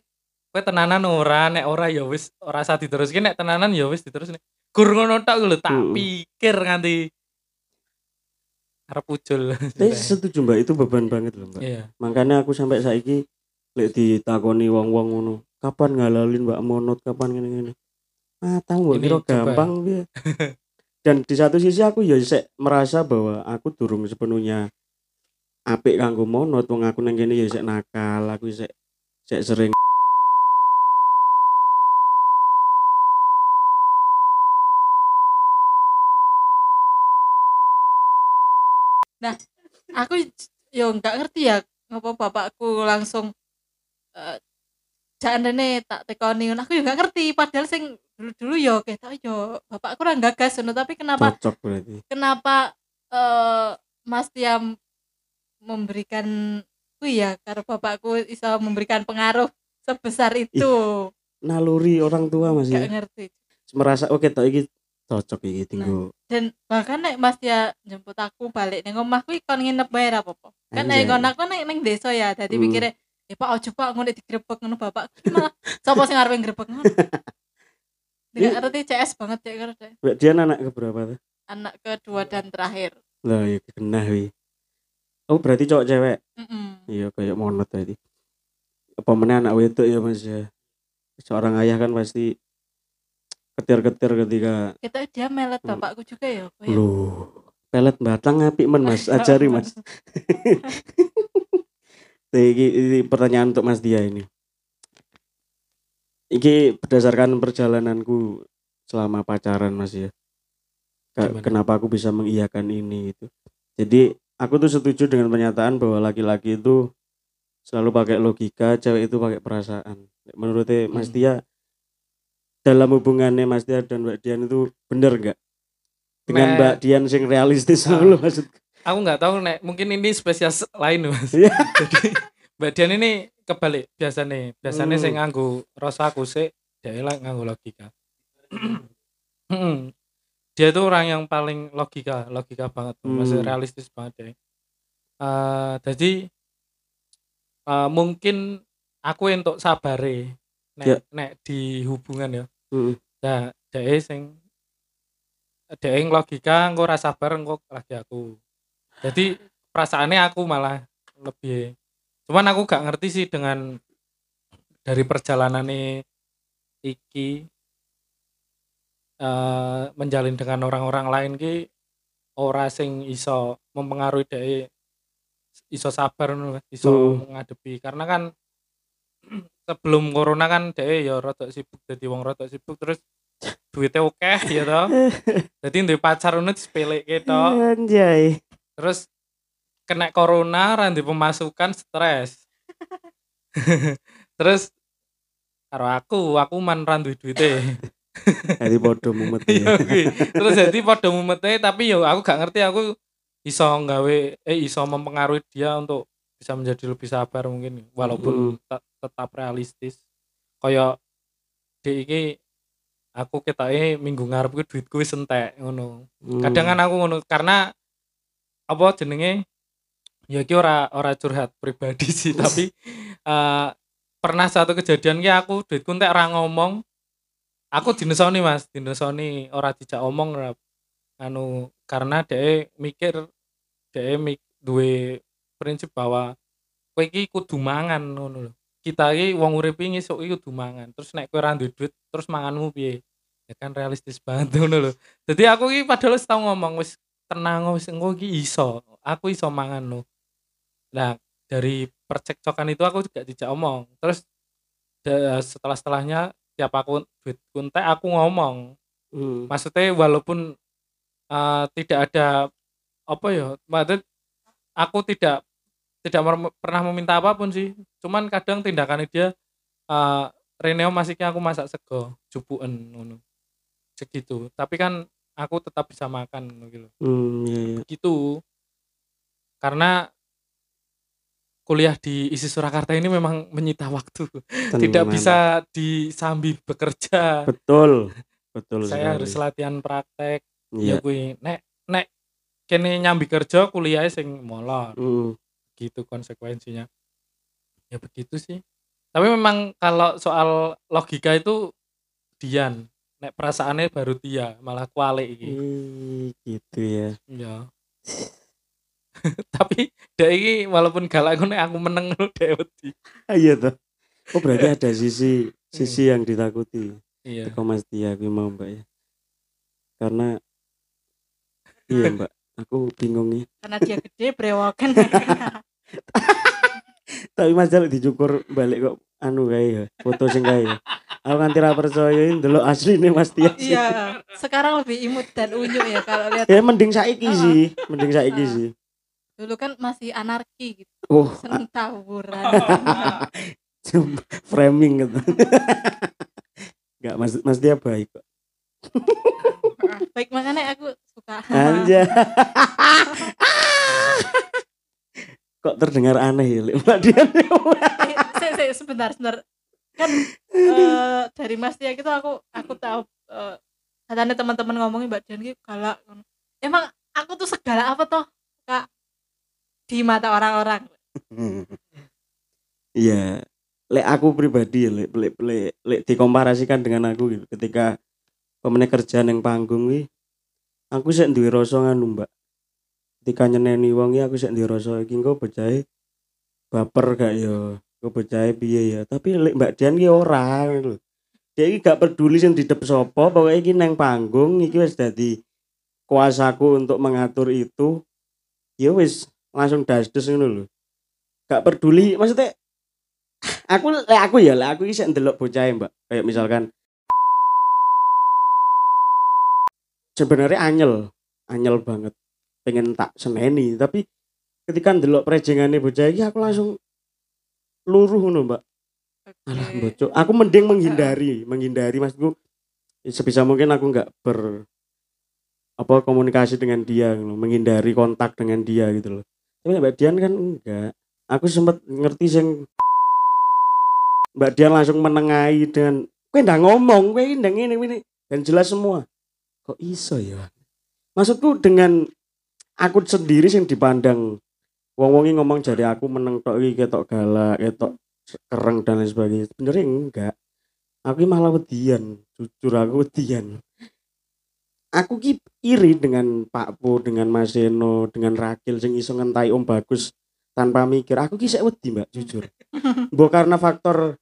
Kowe tenanan ora? Nek ora ya wis ora usah diteruske nek tenanan ya wis diterusne gur ngono tok lho tak pikir nganti arep ucul Tapi setuju mbak. Itu beban banget loh mbak. Iya. Makanya aku sampai saiki lek ditakoni wong-wong ngono kapan ngalalin mbak? Monot kapan gini gini ah tahu Ini kira gampang piye dan di satu sisi aku ya merasa bahwa aku durung sepenuhnya apik kanggo monot. Wong aku nang kene ya nakal aku sek sek sering aku yo nggak ngerti ya ngapa bapakku langsung eh jane tak tekoni. Ngono aku juga ngerti padahal sing dulu-dulu yo ketok yo bapakku ora gagas ngono. Tapi kenapa cocok berarti. kenapa eh Mas Tia m- memberikan kuwi ya karo bapakku bisa memberikan pengaruh sebesar itu? naluri orang tua gak masih ngerti. Merasa oke tok iki cocok iki tinggu. dan bahkan nek Mas Tia jemput aku balik ning omah kuwi kon nginep bae ra apa-apa. Kan nek kon aku nek ning desa ya dadi Hmm. Ya Pak ojo Pak ngono digrebek ngono bapak. Malah sapa sing arepe ngrebek ngono? Tidak ngerti CS banget ya dek. Mbak Dian anak keberapa tuh? Anak kedua dan terakhir. Lah ya kena wi. Oh berarti cowok cewek? Mm-mm. iya kayak monot tadi apa mana anak wedok ya mas ya? Seorang ayah kan pasti ketir-ketir ketika kita dia melet Hmm. bapakku juga ya ya? Loh, pelet batang api men mas, ajari mas. Nah, ini, ini pertanyaan untuk Mas Dia ini. Iki berdasarkan perjalananku selama pacaran Mas ya. Gimana? kenapa aku bisa mengiyakan ini itu. Jadi aku tuh setuju dengan pernyataan bahwa laki-laki itu selalu pakai logika, cewek itu pakai perasaan. Menurutnya Mas Hmm. Dia dalam hubungannya Mas Dia dan Mbak Dian itu bener nggak? Dengan Mbak Dian sing realistis Ah. loh maksud. Aku nggak tahu nek mungkin ini spesies lain mas Iya. jadi Mbak Dian ini kebalik biasa nih biasanya Hmm. saya nganggu rasa aku sih dia lah nganggu logika Mm-mm. dia itu orang yang paling logika logika banget tuh, masih Hmm. realistis banget deh Eh, jadi eh, mungkin aku untuk sabare nek, Ya. nek di hubungan ya Mm. Nah, dhek sing yang logika engko ora sabar engko lagi aku. Jadi perasaannya aku malah lebih cuman aku gak ngerti sih dengan dari perjalanan iki eh menjalin dengan orang-orang lain ki ora sing iso mempengaruhi dhek iso sabar iso Hmm. ngadepi karena kan sebelum corona kan dhek ya rada sibuk dadi wong rada sibuk terus duitnya oke ya toh jadi ndek pacar ngono disepelekke tok Anjay. Terus kena corona ra ndek pemasukan stres terus karo aku aku man ra duwe duite Jadi bodoh mumet Iya ya. kuwi. terus jadi padha mumete tapi yo aku gak ngerti aku iso nggawe eh iso mempengaruhi dia untuk bisa menjadi lebih sabar mungkin walaupun te- tetap realistis kaya di iki aku ketake minggu ngarep kuwi duitku wis entek ngono Hmm. kadang kan aku ngono karena apa jenenge? Ya iki ora ora curhat pribadi sih tapi eh, pernah satu kejadian ki aku duitku entek ora ngomong. Aku dinesoni Mas dinesoni ora dijak omong ora anu karena dhek mikir dhek mik duwe prinsip bahwa kowe iki kudu mangan ngono lho. Kita iki wong urip iki esuk iki kudu mangan. Terus nek kowe ora duit terus manganmu piye? Ya kan realistis banget ngono lho. Jadi aku iki padahal wis tau ngomong wis tenang wis engko iki iso? Aku iso mangan no nah dari percekcokan itu aku juga dijak omong. Terus setelah setelahnya tiap aku duit kuntek aku ngomong. Hmm. maksudnya walaupun eh, tidak ada apa ya maksud aku tidak tidak pernah meminta apa pun sih. Cuman kadang tindakannya dia eh Reneo masih aku masak sego jupuan ngono. Segitu. Tapi kan aku tetap bisa makan gitu Hmm, iya, iya. gitu karena kuliah di isi Surakarta ini memang menyita waktu tidak Tenan. bisa disambi bekerja Betul. Betul saya sekali. harus latihan praktek Iya. ya kuwi nek nek kene nyambi kerja kuliahnya sing molor Hmm. gitu konsekuensinya ya begitu sih tapi memang kalau soal logika itu Dian nek perasaannya baru dia malah kuali iki Ih, gitu ya. ya tapi dek iki walaupun galak ngono aku meneng ngono dek wedi Ah, iya toh. Oh berarti ada sisi sisi yang ditakuti. iya Teko Mas Tia aku mau Mbak ya. Karena iya Mbak, aku bingung nih. karena dia gede brewokan Tapi Mas jaluk dicukur balik kok anu kae ya, foto sing kae ya. Aku nganti ra percaya ini ndelok asline Mas Tia. sih. iya sekarang lebih imut dan unyu ya kalau lihat Ya mending saiki sih, mending saiki sih. dulu kan masih anarki gitu Oh, seneng tawuran framing gitu Enggak, Mas Mas dia baik kok. baik makanya aku suka Anja. Kok terdengar aneh ya, Lek, Mbak Dian? Eh, se- se- sebentar sebentar kan eh, dari Mas Tia itu aku aku tahu eh, katanya teman-teman ngomongin Mbak Dian gitu galak emang aku tuh segala apa toh kak di mata orang-orang Iya. Lek aku pribadi ya, lek lek lek, lek dikomparasikan dengan aku gitu. Ketika pemene kerja neng panggung wi, aku sih duwe rasa nganu, Mbak. Ketika nyeneni wong aku duwe rasa iki engko bocahe baper gak ya. Engko bocahe piye ya. Tapi lek Mbak Dian ki ora lho. Dia iki gak peduli sing didep sapa, pokoknya iki neng panggung iki wis dadi kuasaku untuk mengatur itu. Ya wis langsung das-dus ngono lho. Gak peduli, maksudnya aku lek aku ya lek aku iki sik ndelok bocah Mbak. Kayak misalkan sebenarnya anyel, anyel banget. Pengen tak seneni, tapi ketika ndelok prejengane bocah iki aku langsung luruh ngono, Mbak. Alah, Oke. bocok. Aku mending menghindari, menghindari maksudku ya sebisa mungkin aku nggak ber apa komunikasi dengan dia gitu menghindari kontak dengan dia gitu loh. Tapi Mbak Dian kan enggak. Aku sempat ngerti sing Mbak Dian langsung menengahi dengan kowe ndak ngomong, kowe ndak ngene ngene dan jelas semua. Kok iso ya? Maksudku dengan aku sendiri sing dipandang wong-wongi ngomong jadi aku meneng tok iki ketok galak, ketok kereng dan lain sebagainya. Sebenarnya enggak. Aku malah wedian, jujur aku wedian. Aku ki iri dengan Pak Po, dengan Mas Eno, dengan Rakil sing iso ngentai Om Bagus tanpa mikir. Aku ki wedi, Mbak, jujur. Mbok karena faktor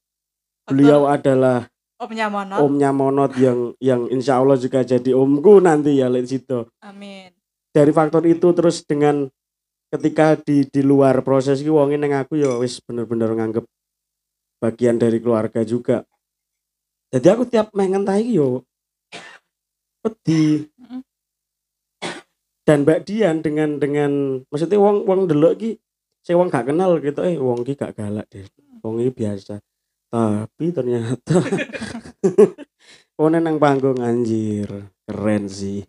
beliau adalah omnya monot omnya Monot yang yang insya Allah juga jadi omku nanti ya lihat situ. amin Dari faktor itu terus dengan ketika di di luar proses ki wong neng aku ya wis bener-bener nganggep bagian dari keluarga juga. Jadi aku tiap main ngentai yo wedi. Mm. Dan Mbak Dian dengan dengan maksudnya wong wong delok ki saya wong gak kenal gitu eh wong ki gak galak deh. Wong iki biasa. Tapi ternyata Oh nang panggung anjir keren sih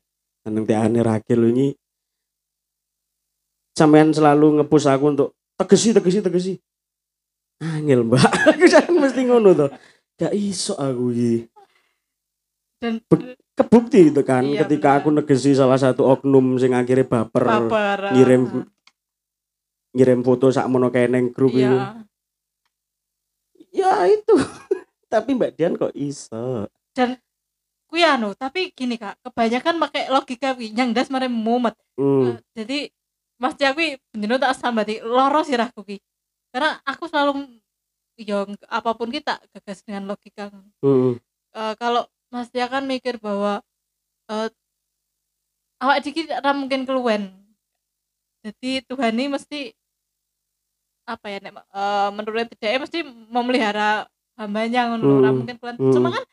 nang tiane Rakil ini sampean selalu ngepus aku untuk tegesi tegesi tegesi. Angel mbak. Aku jangan mesti ngono tuh gak iso aku iki. Dan Be- kebukti itu kan Iya, ketika bener. aku negesi salah satu oknum sing akhirnya baper baper ngirim ah. ngirim foto sak mono keneng grup ini iya ya itu. Tapi mbak Dian kok iso kuwi anu tapi gini kak kebanyakan pakai logika wi yang das mare mumet hmm. Eh, jadi Mas kuwi bendino tak sambati loro sirahku ki karena aku selalu yo apa pun kita gagas dengan logika hmm. Eh, kalau Mas Tia kan mikir bahwa eh awak dikit ora mungkin keluwen jadi Tuhan ini mesti apa ya nek eh, menurut dia mesti memelihara hambanya ngono Hmm, mungkin keluwen hmm. cuma kan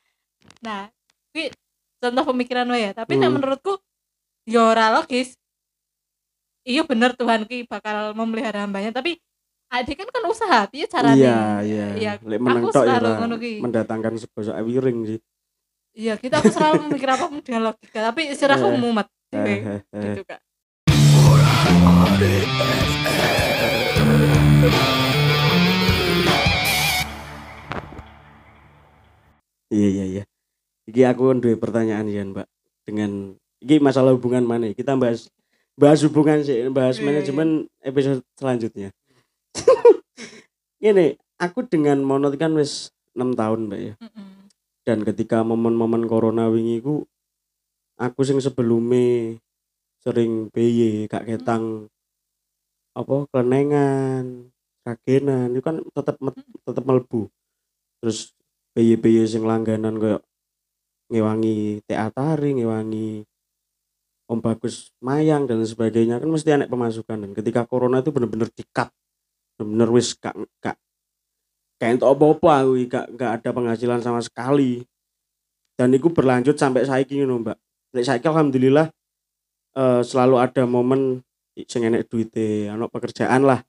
nah kuwi contoh pemikiran wae ya. Tapi Hmm. menurutku ya ora logis. Iya bener Tuhan ki bakal memelihara hambanya. Tapi adik kan kan usaha piye caranya iya iya. Iya, lek aku meneng tok ya mendatangkan sebosok wiring sih. Iya, kita aku selalu memikir apa pun dengan logika, tapi istilahku Eh, mumet gitu kak. Iya iya iya. Iki aku dua pertanyaan ya Mbak dengan iki masalah hubungan mana? Kita bahas bahas hubungan sih, bahas Iya, manajemen episode selanjutnya. Ini aku dengan monot kan wis 6 tahun Mbak ya. Mm-mm. Dan ketika momen-momen corona wingi ku aku sing sebelumnya sering BY kak ketang apa kelenengan kagenan itu kan tetap tetap melbu terus BY BY sing langganan kayak ngewangi teatari ngewangi Om Bagus Mayang dan sebagainya. Kan mesti anak pemasukan dan ketika corona itu bener-bener dikat bener-bener wis gak gak kayak untuk apa-apa gak gak ada penghasilan sama sekali. Dan itu berlanjut sampai saiki ngono Mbak. Lek saiki alhamdulillah eh, selalu ada momen sing enek duite ana pekerjaan lah.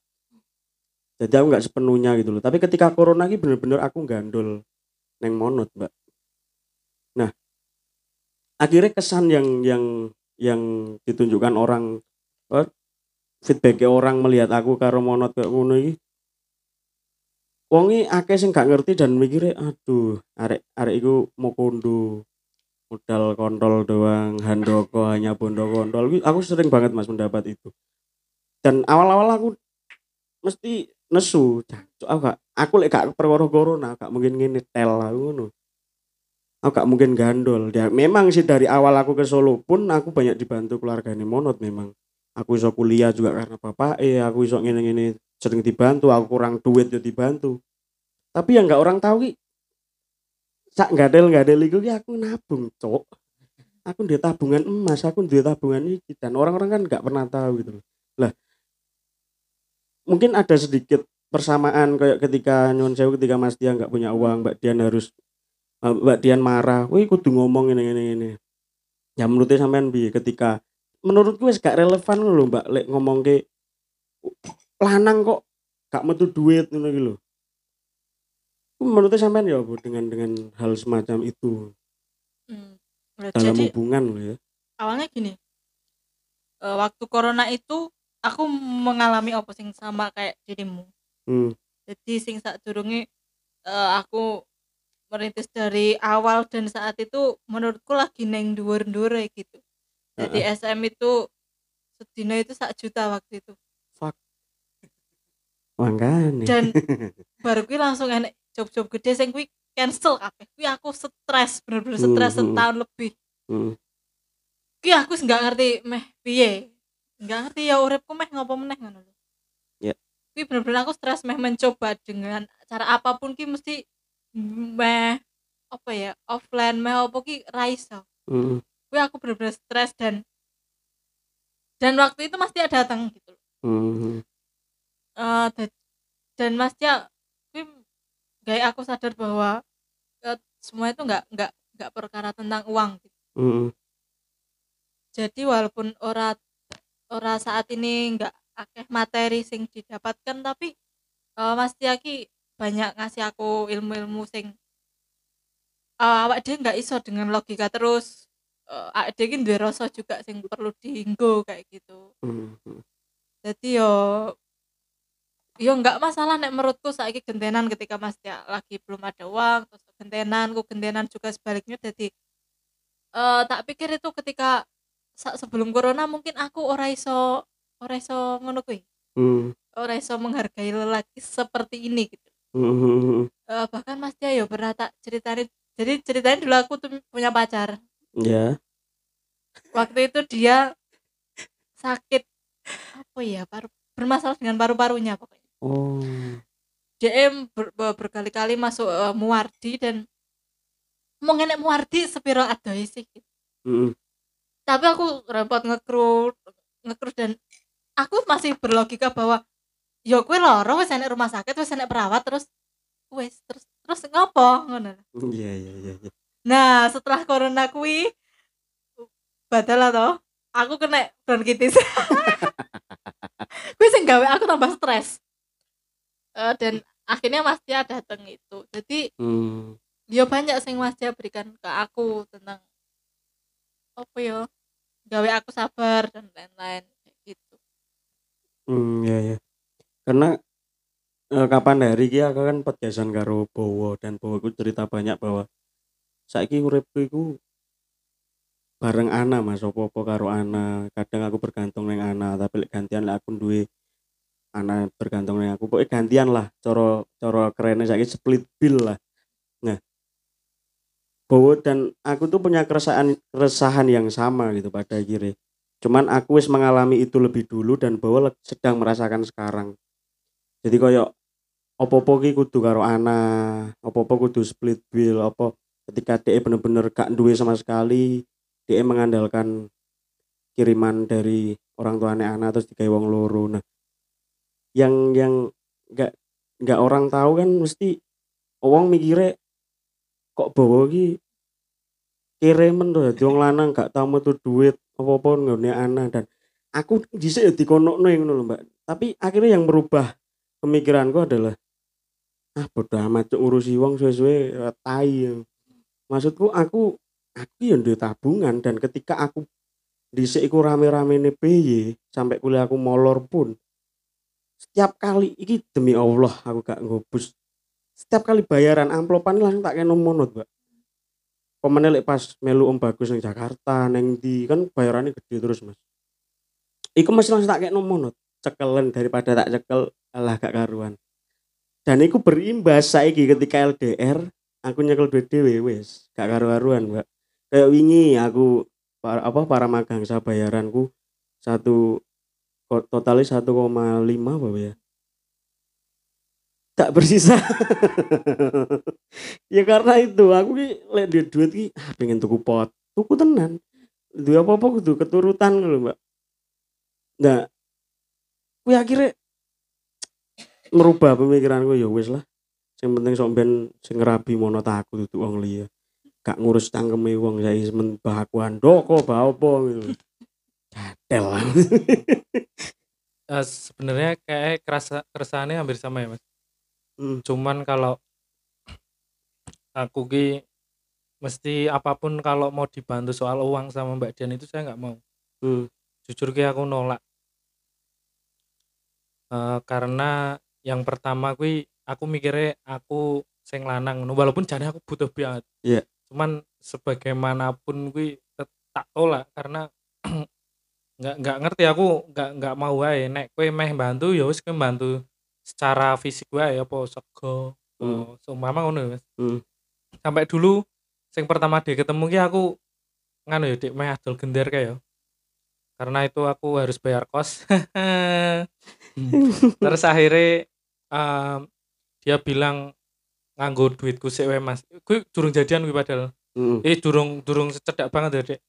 Jadi aku nggak sepenuhnya gitu loh. Tapi ketika corona ini bener-bener aku gandol neng monot mbak nah akhirnya kesan yang yang yang ditunjukkan orang eh, feedbacknya orang melihat aku karo monot kayak ngono iki wong iki akeh sing gak ngerti dan mikirnya aduh arek arek iku mau kondo modal kontol doang handoko hanya bondo kontol. Iki aku sering banget mas mendapat itu. Dan awal-awal aku mesti nesu aku gak aku lek gak perkara corona gak mungkin ngene tel aku ngono aku gak mungkin gandol ya memang sih dari awal aku ke Solo pun aku banyak dibantu keluarganya monot memang. Aku iso kuliah juga karena bapak eh aku iso ngene-ngene sering dibantu aku kurang duit ya dibantu. Tapi yang nggak orang tahu ki sak gadel gadel iku ki aku nabung cok aku di tabungan emas aku di tabungan iki dan orang-orang kan nggak pernah tahu gitu lah mungkin ada sedikit persamaan kayak ketika nyon sewu ketika Mas Dian nggak punya uang Mbak Dian harus Mbak Dian marah wih kudu ngomong ini ini ini ya menurutnya sampean bi ketika menurutku wis gak relevan loh Mbak lek ngomong ke lanang kok gak metu duit ngono iki lho menurutnya sampean ya Bu dengan dengan hal semacam itu Hmm. Nah, dalam Jadi hubungan loh ya awalnya gini. eh, waktu corona itu aku mengalami apa sing sama kayak dirimu. hmm. Jadi sing saat durunge eh, aku merintis dari awal dan saat itu menurutku lagi neng dhuwur-dhuwur gitu. Jadi SM itu sedina itu sak juta waktu itu. makanya Dan baru kuwi langsung enek job-job gede sing kuwi cancel kabeh. Kuwi aku stres, bener-bener stres Hmm, hmm. setahun lebih. Hmm. Kuwi aku nggak ngerti meh piye. Nggak ngerti ya uripku meh ngopo meneh ngono lho. Ya. Kuwi bener-bener aku stres meh mencoba dengan cara apa pun ki mesti meh apa ya offline meh apa ki ra iso. Hmm. Kuwi aku bener-bener stres dan dan waktu itu Mas Tia datang gitu. Eh, da- dan Mas Tia kuwi gawe aku sadar bahwa eh, semua itu nggak nggak nggak perkara tentang uang gitu. Hmm. jadi walaupun ora ora saat ini nggak akeh materi sing didapatkan tapi eh, Mas Tiaki banyak ngasih aku ilmu-ilmu sing eh, awak dia nggak iso dengan logika terus uh, awak dia duwe rasa juga sing perlu dienggo kayak gitu Hmm. jadi yo yo nggak masalah nek menurutku saiki gentenan ketika Mas Tia lagi belum ada uang terus gentenan ku gentenan juga sebaliknya jadi eh tak pikir itu ketika sebelum corona mungkin aku ora iso ora iso ngono kuwi Hmm. ora iso menghargai lelaki seperti ini gitu Hmm. Eh, bahkan Mas Tia yo pernah tak ceritain jadi ceritain dulu aku tuh punya pacar ya waktu itu dia sakit apa ya paru bermasalah dengan paru-parunya pokoknya oh DM ber- ber- berkali-kali masuk eh, Muardi dan mau ngenek Muardi sepiro adoy sih gitu. Hmm. tapi aku repot ngekru ngekru dan aku masih berlogika bahwa yo kue loro wis enek rumah sakit wis enek perawat terus wis terus terus ngopo ngono iya iya iya iya. nah setelah corona kui badal atau aku kena bronkitis kuwi sing gawe aku tambah stres Eh, dan akhirnya Mas Tia datang itu jadi Hmm. dia banyak sing Mas Tia berikan ke aku tentang apa ya gawe aku sabar dan lain-lain gitu Hmm, ya ya. Karena eh, kapan hari ki aku kan podcastan karo Bowo dan Bowo iku cerita banyak bahwa saiki uripku iku bareng Ana Mas opo-opo karo Ana. Kadang aku bergantung neng Ana, tapi lek gantian lek aku duwe Ana bergantung neng aku. Pokoknya gantian lah cara cara kerennya saiki split bill lah. Nah, Bowo dan aku tuh punya keresahan keresahan yang sama gitu pada akhirnya. Cuman aku wis mengalami itu lebih dulu dan le- sedang merasakan sekarang. Jadi koyo opo-opo ki kudu karo ana, opo-opo kudu split bill, opo ketika DE bener-bener gak duwe sama sekali, DE mengandalkan kiriman dari orang tuanya ana terus digawe wong loro. Nah, yang yang nggak nggak orang tahu kan mesti wong mikire kok bawa ki kiriman tuh dadi wong lanang gak tau metu duit apa-apa nggone ana dan aku dhisik ya ngono lho Mbak. Tapi akhirnya yang merubah pemikiranku adalah ah bodoh amat cuk ngurusi wong suwe-suwe eh, tai ya. maksudku aku aku yang duwe tabungan dan ketika aku dhisik iku rame-rame nih PY sampai kuliah aku molor pun setiap kali iki demi Allah aku gak ngobus setiap kali bayaran amplopan langsung tak kena monot mbak. Pemene lek pas melu om bagus nang Jakarta neng di kan bayarannya gede terus mas. Iku masih langsung tak kena monot cekelen daripada tak cekel alah gak karuan. Dan iku berimbas saiki ketika LDR aku nyekel duit dhewe wis. Gak karu-karuan mbak. Kayak wingi aku para, apa para magang saya bayaranku satu totalnya 1,5 apa ya? Tak bersisa. Ya karena itu aku ki lek duit duit ki ah, pengen tuku pot. Tuku tenan. Duit apa apa kudu keturutan lho mbak. Nah kuwi akhirnya merubah pemikiranku ya wis lah yang penting sok ben sing mono aku duduk wong liya gak ngurus cangkeme wong saya men bahakuan doko ba apa gitu Gatel lah. Eh, sebenarnya kayak kerasa keresahannya hampir sama ya mas Hmm. cuman kalau aku ki mesti apa pun kalau mau dibantu soal uang sama Mbak Dian itu saya nggak mau Hmm. jujur ki aku nolak Karena yang pertama kui aku mikirnya aku sing lanang ngono. walaupun jadi aku butuh banget Iya. cuman sebagaimanapun kui tet- tak tolak karena nggak nggak ngerti aku nggak nggak mau wae nek kue meh bantu ya wis kowe bantu secara fisik wae apa sego Hmm. oh, seumpama ngono Mas Hmm. sampai dulu sing pertama dia ketemu ki aku nganu ya dik meh adol gender kayak ya karena itu aku harus bayar kos terus akhirnya em, dia bilang nganggo duitku wae mas kuwi durung jadian kuwi padahal Hmm. eh durung durung cedak banget ya dek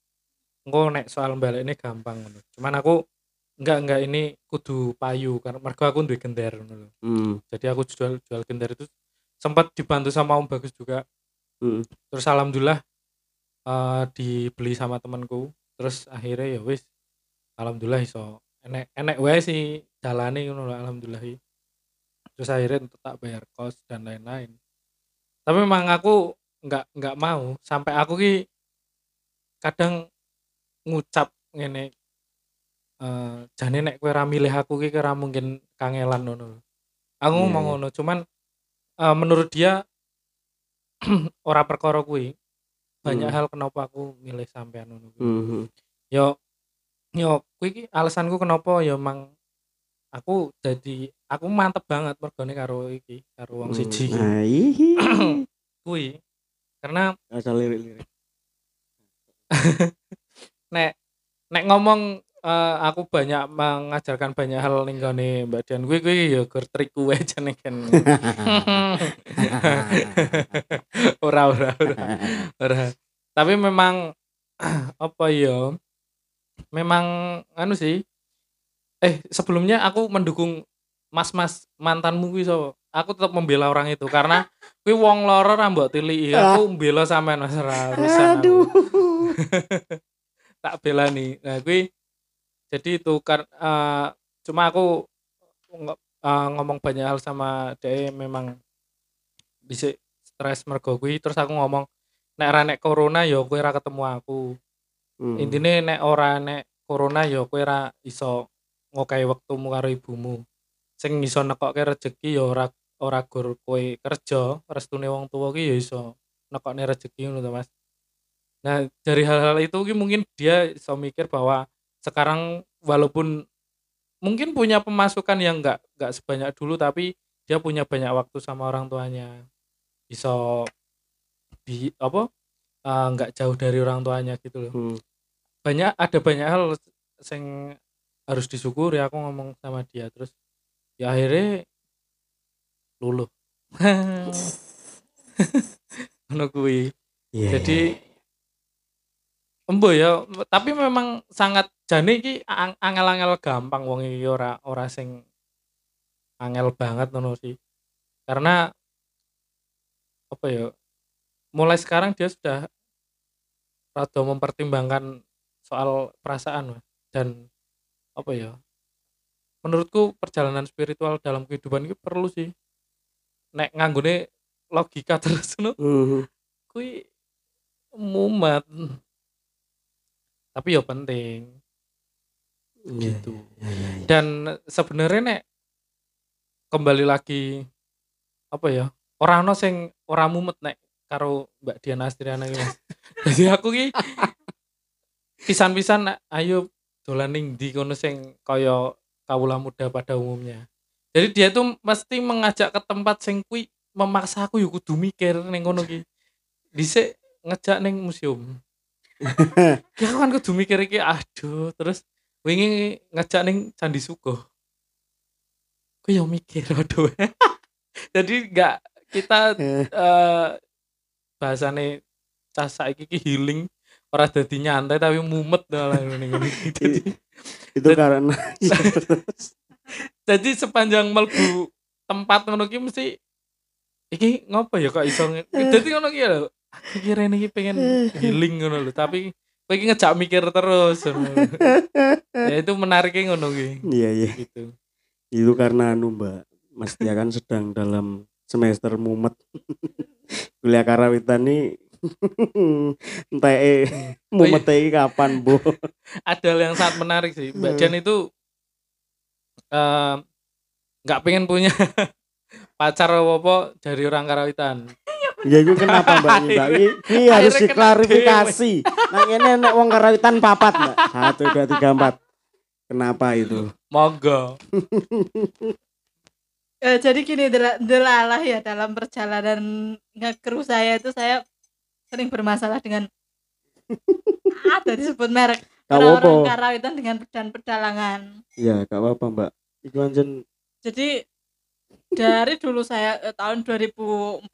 engko nek soal balik ini gampang ngono cuman aku enggak enggak ini kudu payu karena mergo aku duwe gender ngono. Hmm. jadi aku jual jual gender itu sempat dibantu sama Om Bagus juga Hmm. terus alhamdulillah eh, dibeli sama temanku terus akhirnya ya wis alhamdulillah iso enek enek wae sih jalane ngono lho, alhamdulillah terus akhirnya untuk tak bayar kos dan lain-lain tapi memang aku nggak nggak mau sampai aku ki kadang ngucap ngene eh jane nek kowe ra milih aku ki kira mungkin kangelan ngono aku Iya, ngomong iya. ngono cuman eh, menurut dia ora perkara kuwi banyak Hmm. hal kenapa aku milih sampean ngono kuwi. Hmm. yo yo kuwi ki alasanku kenapa ya emang aku jadi aku mantep banget mergone karo iki karo wong Hmm. siji. Nah, kuwi karena Asal lirik-lirik. nek nek ngomong eh, aku banyak mengajarkan banyak hal ning gone Mbak Dian kuwi kuwi ya gur trik kuwe jane kan ora ora ora ora tapi memang apa ya memang anu sih. Eh sebelumnya aku mendukung mas-mas mantanmu kuwi so aku tetap membela orang itu karena kuwi wong loro ra mbok tiliki. Aku mbela sampean Mas. Aku. Aduh. tak bela nih nah gue jadi itu kan eh, cuma aku eh, ngomong banyak hal sama dia memang bisa stres mergo gue terus aku ngomong nek ra nek corona yo kowe ra ketemu aku Hmm. intine nek ora nek corona yo kowe ra iso ngokai wektumu karo ibumu. Sing iso nekokke rezeki yo ora ora gur kowe kerja restune wong tuwa ki yo iso nekokne rezeki ngono to Mas. Nah dari hal-hal itu ki mungkin dia iso mikir bahwa sekarang walaupun mungkin punya pemasukan yang enggak enggak sebanyak dulu tapi dia punya banyak waktu sama orang tuanya. Iso di apa eh, nggak jauh dari orang tuanya gitu loh. Hmm. banyak ada banyak hal yang harus disyukuri aku ngomong sama dia terus ya akhirnya luluh. Kuwi. Iya, jadi embo ya tapi memang sangat jane iki ang- angel-angel gampang wong iki ora ora sing angel banget ngono sih. Karena apa ya mulai sekarang dia sudah rada mempertimbangkan soal perasaan Mas. dan apa ya menurutku perjalanan spiritual dalam kehidupan itu perlu sih nek nganggone logika terus no Mhm. kui mumet tapi ya penting Iya, gitu iya, iya, iya. dan sebenarnya nek kembali lagi apa ya orang no sing orang mumet nek karo Mbak Diana Astriana iki Mas. Jadi aku ki pisan-pisan ayo dolan ning ndi kono sing kaya kawula muda pada umumnya. Jadi dia tuh mesti mengajak ke tempat sing kuwi memaksa aku yo kudu mikir ning kono ki. Dhisik ngejak ning museum. ya aku kan kudu mikir iki aduh terus wingi ngejak ning Candi Suko. Aku yo mikir aduh. Jadi enggak kita eh bahasane cah saiki ki healing ora dadi nyantai tapi mumet malah ngene itu karena jadi sepanjang melbu tempat ngono ki mesti iki ngopo ya kok iso dadi ngono ki lho. Aku kira ini pengen healing ngono lho, tapi kowe iki ngejak mikir terus. ya itu menariknya ngono ki. iya iya Gitu. itu karena anu mbak Mas Tia kan sedang dalam semester mumet. Kuliah karawitan nih. Entah eh mumet iki kapan bu? Ada hal yang sangat menarik sih. Mbak Hmm. Jan itu eh, nggak pengen punya pacar apa dari orang karawitan. ya itu kenapa mbak? Ini mbak ini, harus diklarifikasi. nah ini enak uang karawitan papat mbak. Satu dua tiga empat. Kenapa itu? Monggo. Eh, jadi gini dela- delalah ya dalam perjalanan ngekru saya itu saya sering bermasalah dengan ada disebut merek. Gak orang-orang apa karawitan dengan pedan pedalangan ya gak apa-apa mbak. Itu anjen jadi dari dulu saya eh, tahun 2014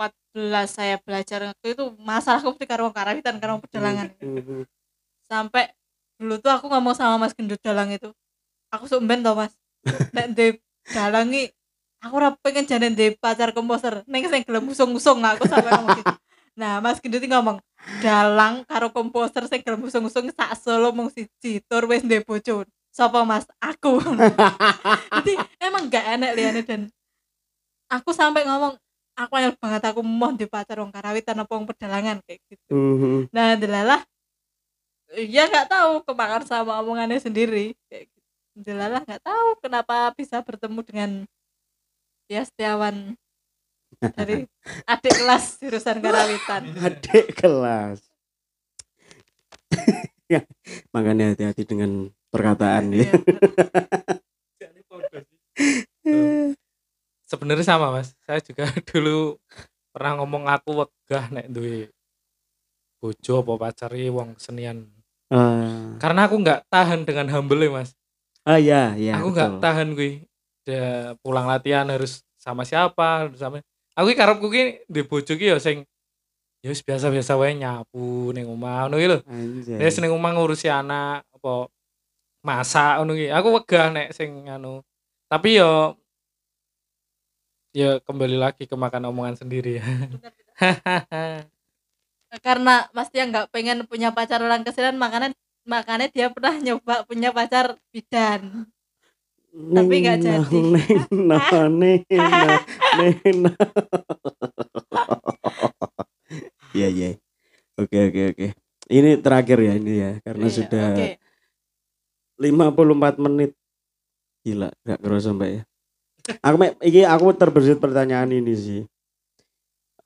saya belajar waktu itu masalahku mesti karo wong karawitan karo pedalangan Mhm. sampai dulu tuh aku ngomong sama mas gendut dalang itu aku sumben tau mas. Nek de dalangi aku ora pengen jane de pacar komposer neng sing gelem usung-usung aku sampai ngomong gitu nah mas gendut ngomong dalang karo komposer sing gelem usung-usung sak solo mung siji tur wis ndek bojo sapa mas aku jadi emang gak enak liane dan aku sampai ngomong aku anyel banget aku mau di pacar wong karawitan apa wong pedalangan kayak gitu Mhm. Nah, delalah ya nggak tahu kemakan sama omongannya sendiri. Kayak gitu. Delalah nggak tahu kenapa bisa bertemu dengan ya Setiawan dari adik kelas jurusan karawitan. adik kelas ya makanya hati-hati dengan perkataan ya Iya, Sebenarnya sama mas. Saya juga dulu pernah ngomong aku wegah nek duwe bojo apa pacari wong senian. ah Karena aku nggak tahan dengan humble mas. ah, ya ya aku nggak tahan gue. Dia pulang latihan harus sama siapa, harus sama. Aku karepku ki di bojo ki ya sing ya wis biasa-biasa wae nyapu ning omah ngono ki lho. Wis ning omah ngurusi anak apa masak ngono ki. Aku wegah nek sing anu. Tapi yo ya kembali lagi ke makan omongan sendiri ya. Karena Mas Tia nggak pengen punya pacar orang kesiran makanya makanya dia pernah nyoba punya pacar bidan. Tapi nggak jadi. neng, nah, neng, nah, neng, nah. Iya, iya. Oke, oke, oke. Ini terakhir ya ini ya, karena Iya, sudah Oke. 54 menit. Gila, gak kerasa mbak ya. Aku iki aku terbersit pertanyaan ini sih.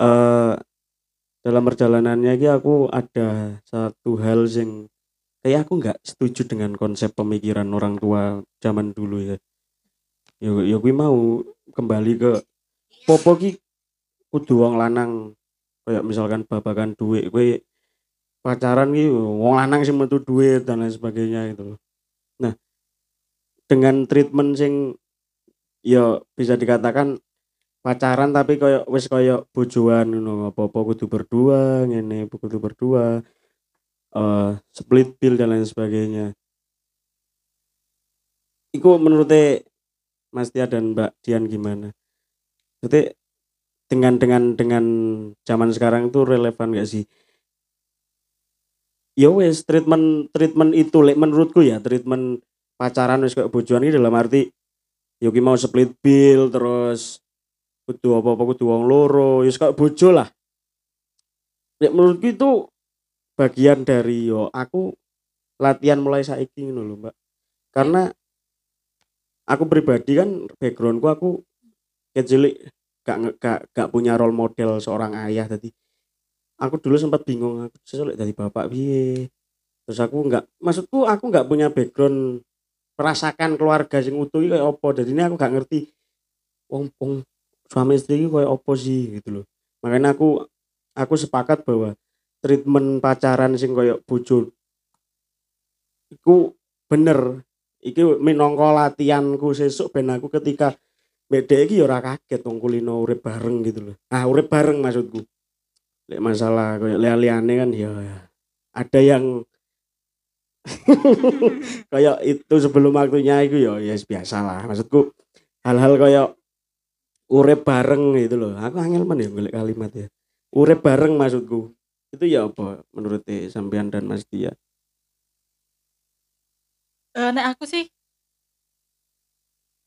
Eh dalam perjalanannya iki aku ada satu hal yang kayak aku nggak setuju dengan konsep pemikiran orang tua zaman dulu ya. Yo yo kuwi mau kembali ke popo ki kudu wong lanang kayak misalkan babakan duit kowe pacaran ki wong lanang sing metu duit dan lain sebagainya loh. Nah, dengan treatment sing ya bisa dikatakan pacaran tapi koyo wis koyo bojoan ngono apa-apa kudu berdua ngene kudu berdua eh split bill dan lain sebagainya Iku menurut Mas Tia dan Mbak Dian gimana? Berarti dengan dengan dengan zaman sekarang itu relevan gak sih? Ya wes treatment treatment itu lek menurutku ya treatment pacaran wis kayak bojoan ini dalam arti yo ki mau split bill terus kudu apa-apa kudu wong loro ya kok bojo lah Nek menurutku itu bagian dari yo aku latihan mulai saiki ngono lho mbak. Karena aku pribadi kan backgroundku aku kecilik gak gak gak punya role model seorang ayah. Tadi aku dulu sempat bingung aku sesuai dari bapak piye? Terus aku nggak maksudku aku nggak punya background merasakan keluarga sing utuh kayak opo jadi ini aku gak ngerti wong wong suami istri kayak opo sih gitu loh makanya aku aku sepakat bahwa treatment pacaran sing kayak bojo. Iku bener. Iki minangka latihanku sesuk ben aku ketika beda iki ya ora kaget wong kulino urip bareng gitu loh ah urip bareng maksudku. Lek masalah kayak liane kan ya ada yang kayak itu sebelum waktunya itu ya ya biasa lah maksudku hal-hal kayak urip bareng gitu loh aku angel men ya kalimat ya. Urip bareng maksudku itu ya apa menurut sampean dan Mas Dia Eh, nek aku sih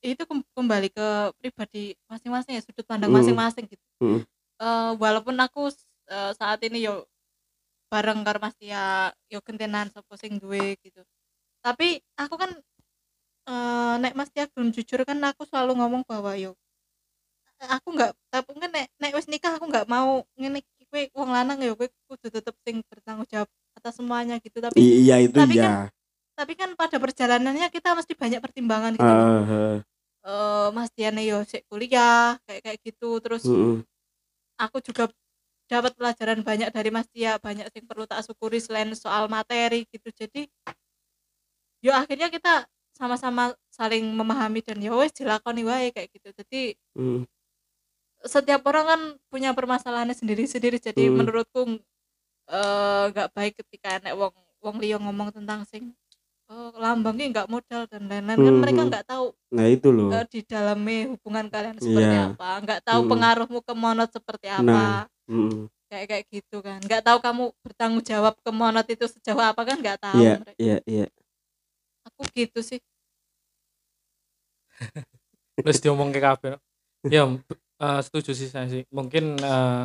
itu kem- kembali ke pribadi masing-masing ya sudut pandang Mm. masing-masing gitu. Mm. Eh, walaupun aku eh, saat ini yo bareng karo Mas Tia yo gentenan sapa sing duwe gitu. Tapi aku kan eh, nek Mas Tia belum jujur kan aku selalu ngomong bahwa yo aku nggak tapi kan nek nek wis nikah aku nggak mau ngene kowe wong lanang ya kowe kudu tetep sing bertanggung jawab atas semuanya gitu. Tapi I- iya itu tapi ya tapi kan pada perjalanannya kita mesti banyak pertimbangan gitu Ah, ah, Eh, Mas Diane yo sik kuliah kayak kayak gitu. Terus mm-mm. aku juga dapat pelajaran banyak dari Mas Tia banyak yang perlu tak syukuri selain soal materi gitu. Jadi yo akhirnya kita sama-sama saling memahami dan ya wes dilakoni wae kayak gitu. Jadi Mm. Setiap orang kan punya permasalahannya sendiri-sendiri jadi Hmm. menurutku eh, nggak baik ketika nek wong wong liya ngomong tentang sing oh, lambangnya nggak modal dan lain-lain kan Hmm, mereka hmm. nggak tahu nah itu loh eh, di dalamnya hubungan kalian seperti Iya. apa nggak tahu Mm. pengaruhmu ke monot seperti apa Nah. Mm. kayak kayak gitu kan nggak tahu kamu bertanggung jawab ke monot itu sejauh apa kan nggak tahu iya mereka. iya iya aku gitu sih terus diomong ke kabel ya eh, setuju sih saya sih. Mungkin eh,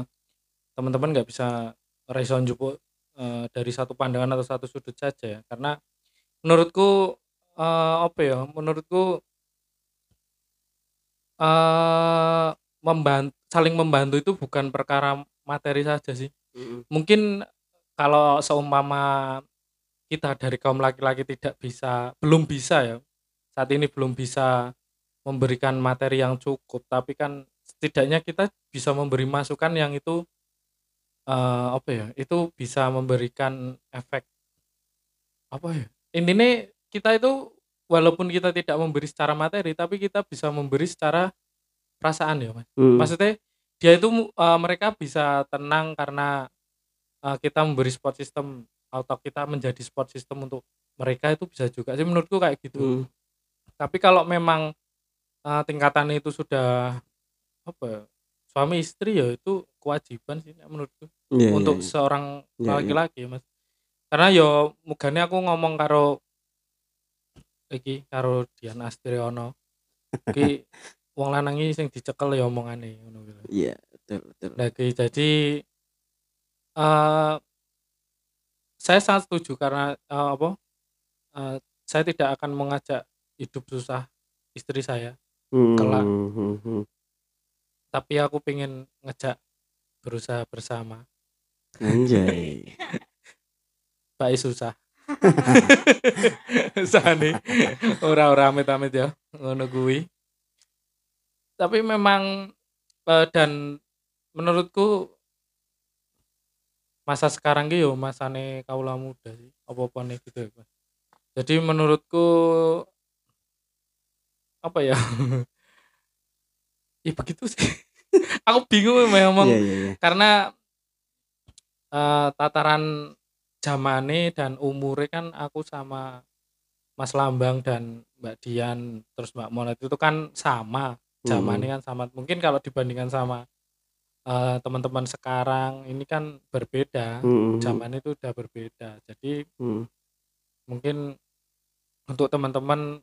teman-teman nggak bisa respon jupuk eh, dari satu pandangan atau satu sudut saja ya. Karena menurutku eh, apa ya menurutku eh membantu saling membantu itu bukan perkara materi saja sih. Mm-mm. mungkin kalau seumpama kita dari kaum laki-laki tidak bisa belum bisa ya saat ini belum bisa memberikan materi yang cukup tapi kan setidaknya kita bisa memberi masukan yang itu eh, apa ya itu bisa memberikan efek apa ya intinya kita itu walaupun kita tidak memberi secara materi tapi kita bisa memberi secara perasaan ya mas Mm. maksudnya dia itu eh, mereka bisa tenang karena eh, kita memberi support system atau kita menjadi support system untuk mereka itu bisa juga sih menurutku kayak gitu Mm. tapi kalau memang eh, tingkatannya itu sudah apa ya, suami istri ya itu kewajiban sih menurutku Iya, iya, untuk iya. seorang Iya, iya. laki-laki ya, mas karena yo mugane aku ngomong karo iki karo Dian Astriono iki wong lanang iki sing dicekel ya omongane ngono kuwi iya betul betul lagi jadi eh saya sangat setuju karena eh, apa eh, saya tidak akan mengajak hidup susah istri saya Mm, kelak. mm, mm. Tapi aku pengen ngejak berusaha bersama. Anjay. Baik susah. Sane ora ora amit-amit ya. Ngono kuwi. Tapi memang eh, dan menurutku masa sekarang ki yo masane kaula muda sih. Apa-apa nih gitu ya jadi menurutku apa ya ya begitu sih. Aku bingung memang iya iya iya. Karena eh, tataran zamane dan umure kan aku sama Mas Lambang dan Mbak Dian terus Mbak Monet itu kan sama. Zamannya kan sama. Mungkin kalau dibandingkan sama eh, teman-teman sekarang ini kan berbeda. Mm, mm, zaman itu udah berbeda. Jadi mm. mungkin untuk teman-teman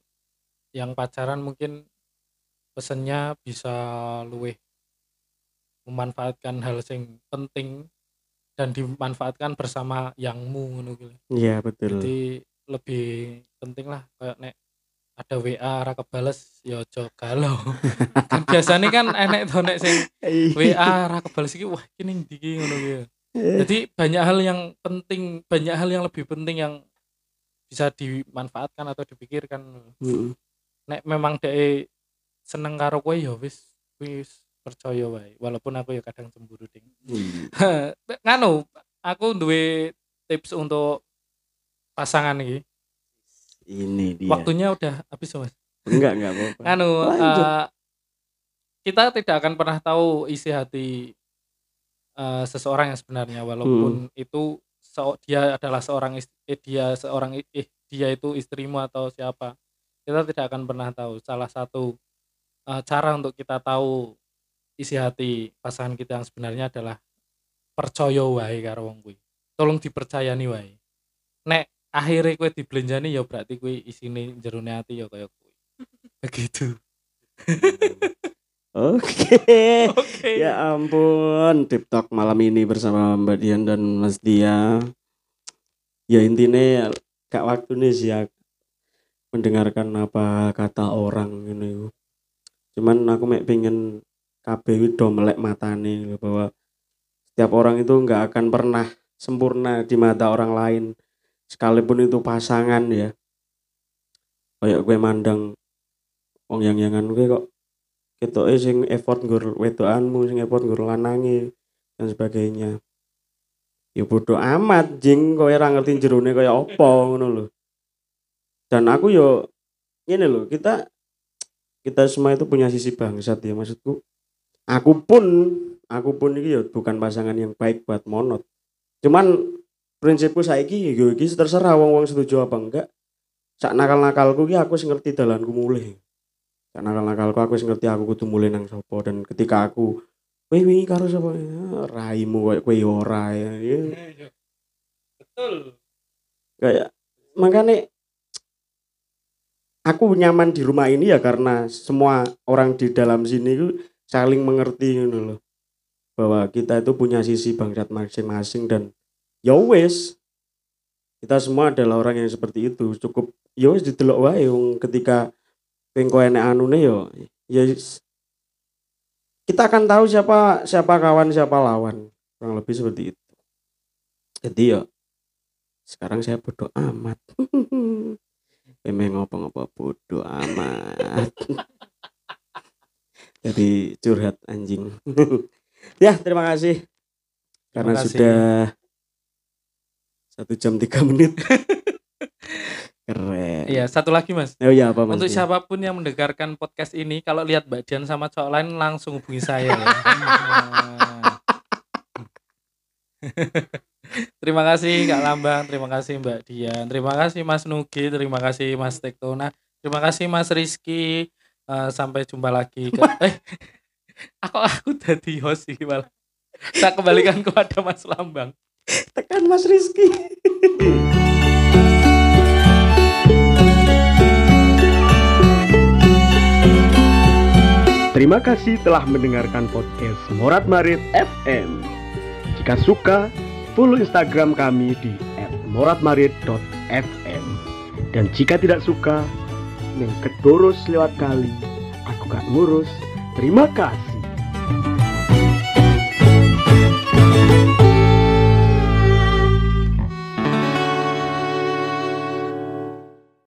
yang pacaran mungkin pesennya bisa luwih memanfaatkan hal sing penting dan dimanfaatkan bersama yangmu ngono kuwi. Iya betul. Jadi lebih penting lah kayak nek ada WA ra kebales ya aja galau. kan biasanya kan enek to nek sing WA ra kebales iki wah ning ndi iki ngono kuwi. Jadi banyak hal yang penting, banyak hal yang lebih penting yang bisa dimanfaatkan atau dipikirkan. Mm. Nek memang dhek seneng karo kowe ya wis wis percaya wae. Walaupun aku ya kadang cemburu ding. Iya. nganu aku duwe tips untuk pasangan iki. Ini dia. Waktunya udah habis Mas. Enggak enggak apa-apa. Anu Lanjut. eh, kita tidak akan pernah tahu isi hati eh, seseorang yang sebenarnya walaupun itu se- dia adalah seorang eh, dia seorang eh, dia itu istrimu atau siapa. Kita tidak akan pernah tahu. Salah satu eh, cara untuk kita tahu isi hati pasangan kita yang sebenarnya adalah percaya wae karo wong kuwi. Tolong dipercayani wae. Nek akhirnya kue dibelenjani ya berarti kue isine jerone hati ya kaya kuwi. Begitu. Oke. Oke. Ya ampun, Tip Talk malam ini bersama Mbak Dian dan Mas Dia. Ya intinya gak waktu nih sih ya mendengarkan apa kata orang ini. Cuman aku mek pengen kabeh do melek matane lho, bahwa setiap orang itu nggak akan pernah sempurna di mata orang lain sekalipun itu pasangan ya. Kayak gue mandang wong yang yangan gue kok ketoke sing effort nggur wedokanmu sing effort nggur lanange dan sebagainya. Ya bodoh amat jing kowe ora ngerti jerone kaya apa ngono lho. Dan aku yo ngene lho kita kita semua itu punya sisi bangsat ya maksudku aku pun aku pun iki ya bukan pasangan yang baik buat monot cuman prinsipku saiki yo iki terserah wong-wong setuju apa enggak sak nakal-nakalku ki aku wis ngerti dalanku mulih sak nakal-nakalku aku ngerti aku kudu mulih nang sapa dan ketika aku Wih, wingi karo sapa? Ya, Raimu koyo kowe ya ora ya. Ya, Betul. Kayak makanya aku nyaman di rumah ini ya karena semua orang di dalam sini itu saling mengerti gitu loh. Bahwa kita itu punya sisi bangsat masing-masing dan ya wes kita semua adalah orang yang seperti itu. Cukup ya wes didelok wae ketika pengen kowe enek anune yo ya wis. kita akan tahu siapa siapa kawan siapa lawan kurang lebih seperti itu jadi ya sekarang saya bodoh amat memang ngopo-ngopo bodoh amat jadi curhat anjing ya terima kasih karena kasih. sudah satu jam tiga menit keren Iya, satu lagi Mas. oh ya apa mas Untuk siapa pun yang mendengarkan podcast ini, kalau lihat Mbak Dian sama cowok lain langsung hubungi saya. ya. Terima kasih Kak Lambang, terima kasih Mbak Dian, terima kasih Mas Nugi, terima kasih Mas Tektona, terima kasih Mas Rizky. Eh, sampai jumpa lagi. Ke, eh, aku aku jadi host sih malah. Saya kembalikan kepada Mas Lambang. tekan mas Rizky Terima kasih telah mendengarkan podcast Morat Marit FM. Jika suka, follow Instagram kami di @moratmarit.fm. Dan jika tidak suka, neng kedurus lewat kali, aku gak ngurus. Terima kasih.